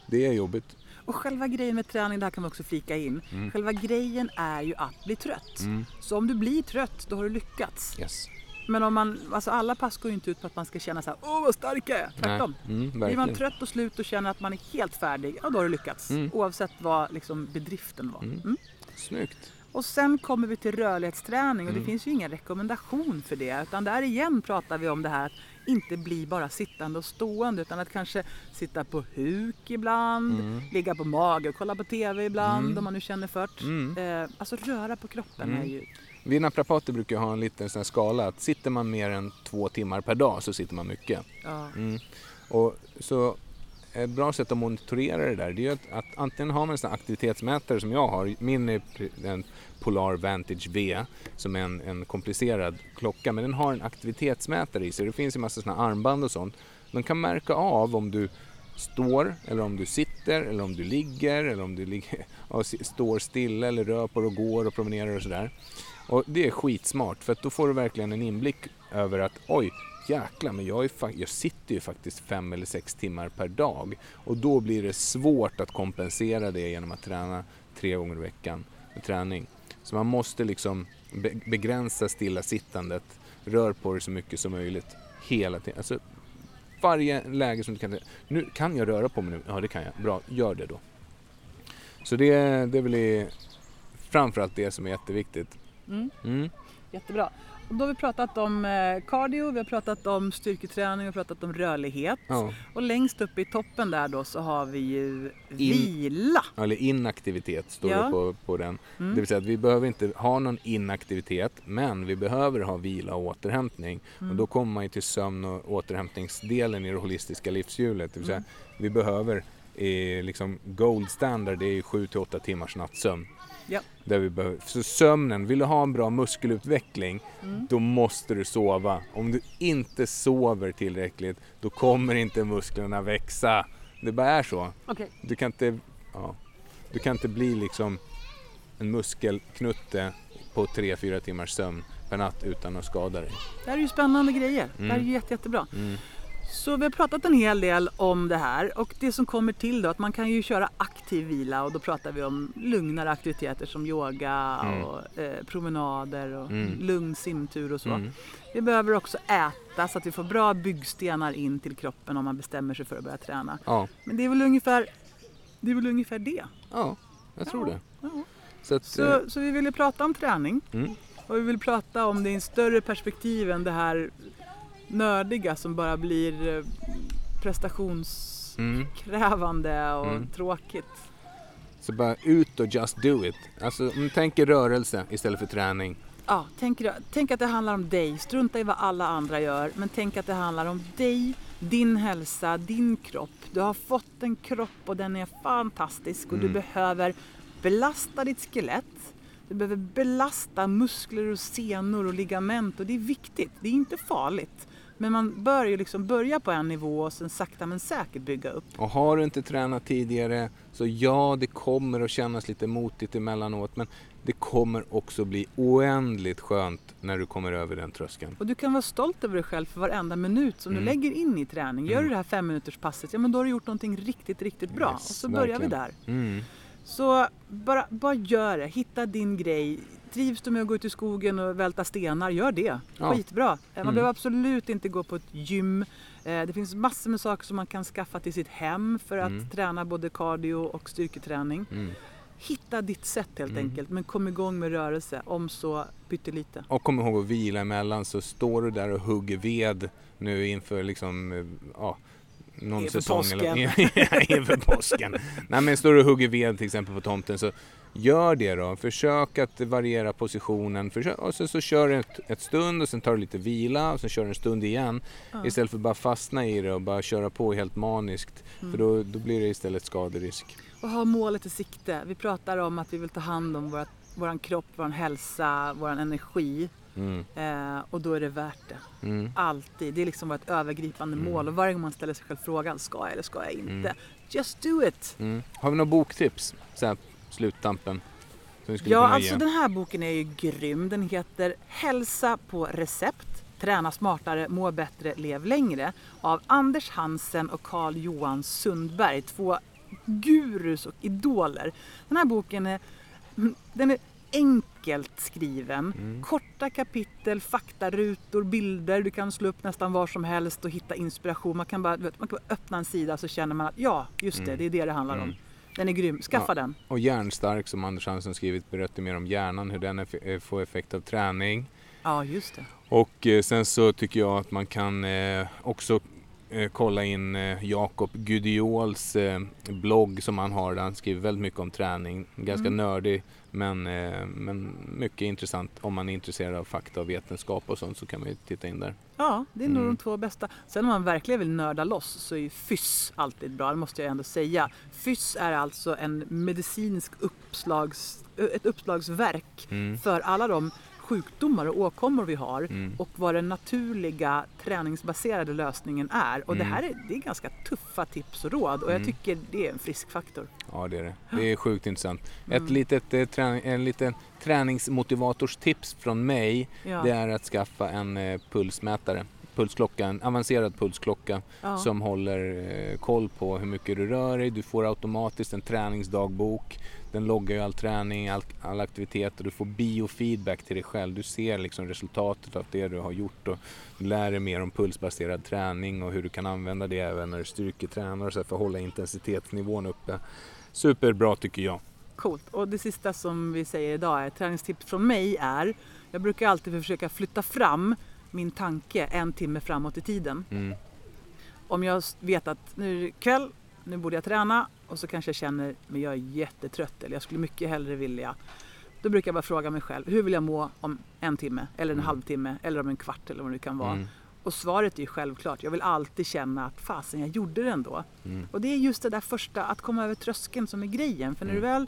det är jobbigt. Och själva grejen med träning, det här kan man också flika in. Mm. Själva grejen är ju att bli trött. Så om du blir trött, då har du lyckats. Yes. Men om man, alltså alla pass går ju inte ut på att man ska känna så här, åh vad stark jag är. Tvärtom. Mm, Blir man trött och slut och känner att man är helt färdig, ja då har du lyckats. Mm. Oavsett vad liksom bedriften var. Mm. Mm. Snyggt. Och sen kommer vi till rörlighetsträning och Mm. det finns ju ingen rekommendation för det. Utan där igen pratar vi om det här att inte bli bara sittande och stående utan att kanske sitta på huk ibland, Mm. ligga på mage och kolla på TV ibland Mm. om man nu känner för det. Mm. Eh, alltså röra på kroppen Mm. är ju... Vi naprapater brukar ha en liten sån skala att sitter man mer än två timmar per dag så sitter man mycket. Ja. Mm. Och så ett bra sätt att monitorera det där det är att, att antingen har man en sån aktivitetsmätare som jag har. Min är pre- en Polar Vantage V som är en, en komplicerad klocka men den har en aktivitetsmätare i sig. Det finns ju massa såna armband och sånt. De kan märka av om du står eller om du sitter eller om du ligger eller om du ligger, [laughs] står stilla eller rör på dig och går och promenerar och sådär. Och det är skitsmart för att då får du verkligen en inblick över att oj, jäklar, men jag, är jag sitter ju faktiskt fem eller sex timmar per dag. Och då blir det svårt att kompensera det genom att träna tre gånger i veckan med träning. Så man måste liksom be- begränsa stillasittandet, rör på dig så mycket som möjligt hela tiden. Alltså, varje läge som du kan... Nu kan jag röra på mig nu? Ja, det kan jag. Bra, gör det då. Så det, det är väl framförallt det som är jätteviktigt. Mm. Mm. Jättebra. Då har vi pratat om eh, cardio, vi har pratat om styrketräning, vi har pratat om rörlighet. Ja. Och längst upp i toppen där då så har vi ju vila. Eller inaktivitet står Ja. det på, på den. Mm. Det vill säga att vi behöver inte ha någon inaktivitet men vi behöver ha vila och återhämtning. Mm. Och då kommer man ju till sömn och återhämtningsdelen i det holistiska livshjulet. Det vill säga vi behöver eh, liksom gold standard det är 7 till 8 timmars nattsömn. Ja. Där vi behöver, så sömnen, vill du ha en bra muskelutveckling Mm. då måste du sova. Om du inte sover tillräckligt då kommer inte musklerna växa. Det bara är så. Okej. Du kan inte, ja, du kan inte bli liksom en muskelknutte på 3-4 timmars sömn per natt utan att skada dig. Det här är ju spännande grejer. Det här är Mm. ju jätte, jättebra. Mm. Så vi har pratat en hel del om det här och det som kommer till då att man kan ju köra aktiv vila och då pratar vi om lugnare aktiviteter som yoga Mm. och eh, promenader och Mm. lugn simtur och så. Mm. Vi behöver också äta så att vi får bra byggstenar in till kroppen om man bestämmer sig för att börja träna. Ja, Men det är väl ungefär det. Är väl ungefär det. ja, jag tror Ja, det. ja. Så att, eh, Så, så vi ville prata om träning mm, och vi vill prata om det i en större perspektiv än det här nördiga som bara blir eh, prestationskrävande mm, och Mm. tråkigt. så bara ut och just do it. Alltså, mm, tänk rörelse istället för träning. Ja, tänk, tänk att det handlar om dig. Strunta i vad alla andra gör. Men tänk att det handlar om dig, din hälsa, din kropp. Du har fått en kropp och den är fantastisk och du Mm. behöver belasta ditt skelett. Du behöver belasta muskler och senor och ligament och det är viktigt. Det är inte farligt. Men man bör ju liksom börja på en nivå och sen sakta men säkert bygga upp. Och har du inte tränat tidigare så ja, det kommer att kännas lite motigt emellanåt men det kommer också bli oändligt skönt när du kommer över den tröskeln. Och du kan vara stolt över dig själv för varenda minut som Mm. du lägger in i träning. Gör Mm. du det här fem minuters passet, ja men då har du gjort någonting riktigt, riktigt bra. Yes, och så börjar vi verkligen. där. Mm. Så bara, bara gör det, hitta din grej. Trivs du med att gå ut i skogen och välta stenar, gör det. Ja. Skitbra. Eh, Man Mm. behöver absolut inte gå på ett gym. Eh, Det finns massor med saker som man kan skaffa till sitt hem för att Mm. träna både cardio och styrketräning. Mm. Hitta ditt sätt helt Mm. enkelt, men kom igång med rörelse, om så pyttelite. Och kom ihåg att vila emellan så står du där och hugger ved nu inför liksom, eh, ja, någon Inför säsong. påsken. [laughs] Eller, inför påsken. Nej men står du och hugger ved till exempel på tomten så gör det då. Försök att variera positionen. Försök, och så, så kör du ett, ett stund och sen tar du lite vila och sen kör du en stund igen. Ja. Istället för att bara fastna i det och bara köra på helt maniskt. Mm. För då, då blir det istället skaderisk. Och ha målet i sikte. Vi pratar om att vi vill ta hand om våra, våran kropp, vår hälsa, vår energi. Mm. Eh, och då är det värt det. Mm. Alltid. Det är liksom vårt övergripande Mm. mål. Och varje gång man ställer sig själv frågan, ska jag eller ska jag inte? Mm. Just do it! Mm. Har vi några boktips? Så här, sluttampen. Ja, alltså ge? den här boken är ju grym. Den heter Hälsa på recept. Träna smartare, må bättre, lev längre. Av Anders Hansen och Carl Johan Sundberg. Två gurus och idoler. Den här boken är, den är enkelt skriven. Mm. Korta kapitel, faktarutor, bilder. Du kan slå upp nästan var som helst och hitta inspiration. Man kan bara, vet, man kan bara öppna en sida så känner man att ja, just det, Mm. det är det det handlar om. Den är grym. Skaffa Ja. den. Och Hjärnstark som Anders Hansson skrivit berättar mer om hjärnan, hur den eff- eh, får effekt av träning. Ja, just det. Och eh, sen så tycker jag att man kan eh, också kolla in eh, Jakob Gudiols eh, blogg som han har där han skriver väldigt mycket om träning. Ganska Mm. nördig men, eh, men mycket intressant. Om man är intresserad av fakta och vetenskap och sånt så kan man ju titta in där. Ja, det är nog Mm. de två bästa. Sen om man verkligen vill nörda loss så är ju FYSS alltid bra, det måste jag ändå säga. FYSS är alltså en medicinsk uppslags, ett uppslagsverk Mm. för alla de sjukdomar och åkommor vi har Mm. och vad den naturliga träningsbaserade lösningen är. Och det Mm. här är, det är ganska tuffa tips och råd och jag Mm. tycker det är en frisk faktor. Ja det är det. Det är sjukt intressant. Ett Mm. litet, eh, träning, en liten träningsmotivatorstips från mig Ja, det är att skaffa en eh, pulsmätare. Pulsklocka, en avancerad pulsklocka ja. som håller eh, koll på hur mycket du rör dig. Du får automatiskt en träningsdagbok. Den loggar ju all träning, all, all aktivitet och du får biofeedback till dig själv. Du ser liksom resultatet av det du har gjort och lär dig mer om pulsbaserad träning och hur du kan använda det även när du styrketränar och så för att hålla intensitetsnivån uppe. Superbra tycker jag. Coolt. Och det sista som vi säger idag är träningstips från mig är jag brukar alltid försöka flytta fram min tanke en timme framåt i tiden. Mm. Om jag vet att nu är det kväll, nu borde jag träna och så kanske jag känner men jag är jättetrött eller jag skulle mycket hellre vilja. Då brukar jag bara fråga mig själv, hur vill jag må om en timme eller en Mm. halvtimme eller om en kvart eller vad det kan vara. Mm. Och svaret är ju självklart, jag vill alltid känna att fasen jag gjorde det ändå. Mm. Och det är just det där första, att komma över tröskeln som är grejen. För när du Mm. väl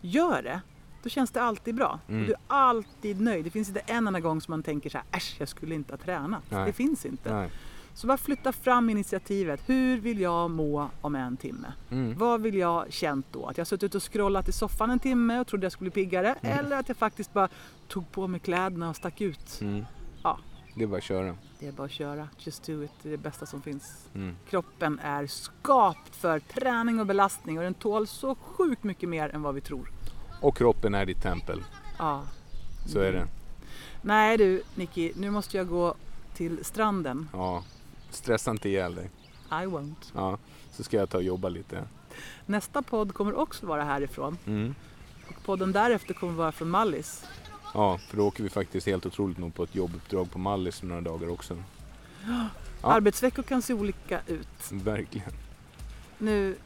gör det, då känns det alltid bra. Mm. Och du är alltid nöjd. Det finns inte en enda gång som man tänker så här, äsch jag skulle inte ha tränat. Nej. Det finns inte. Nej. Så bara flytta fram initiativet. Hur vill jag må om en timme? Mm. Vad vill jag känt då? Att jag suttit och scrollat i soffan en timme och trodde jag skulle bli piggare? Mm. Eller att jag faktiskt bara tog på mig kläderna och stack ut? Mm. Ja. Det är bara att köra. Det är bara att köra. Just do it. Det är det bästa som finns. Mm. Kroppen är skapt för träning och belastning och den tål så sjukt mycket mer än vad vi tror. Och kroppen är ditt tempel. Ja. Så är det. Nej du Nicky, nu måste jag gå till stranden. Ja. Stressa inte ihjäl dig. I won't. Ja. Så ska jag ta och jobba lite. Nästa podd kommer också vara härifrån. Mm. Och podden därefter kommer vara från Mallis. Ja, för då åker vi faktiskt helt otroligt nog på ett jobbuppdrag på Mallis några dagar också. Ja. [gasps] Arbetsveckor kan se olika ut. Verkligen. Nu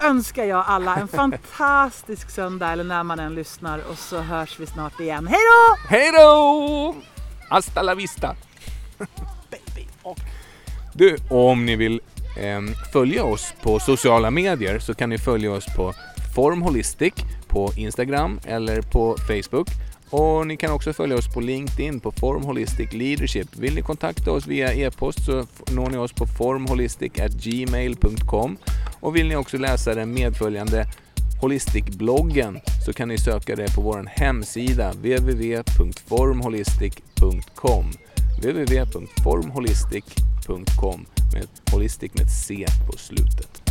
önskar jag alla en fantastisk söndag eller när man än lyssnar och så hörs vi snart igen. Hej då! Hej då! Hasta la vista! [laughs] Du, om ni vill eh, följa oss på sociala medier så kan ni följa oss på Formholistic på Instagram eller på Facebook. Och ni kan också följa oss på LinkedIn på Form Holistic Leadership. Vill ni kontakta oss via e-post så når ni oss på formholistic.gmail.com och vill ni också läsa den medföljande Holistic-bloggen så kan ni söka det på vår hemsida www.formholistic.com www.formholistic.com med holistic med C på slutet.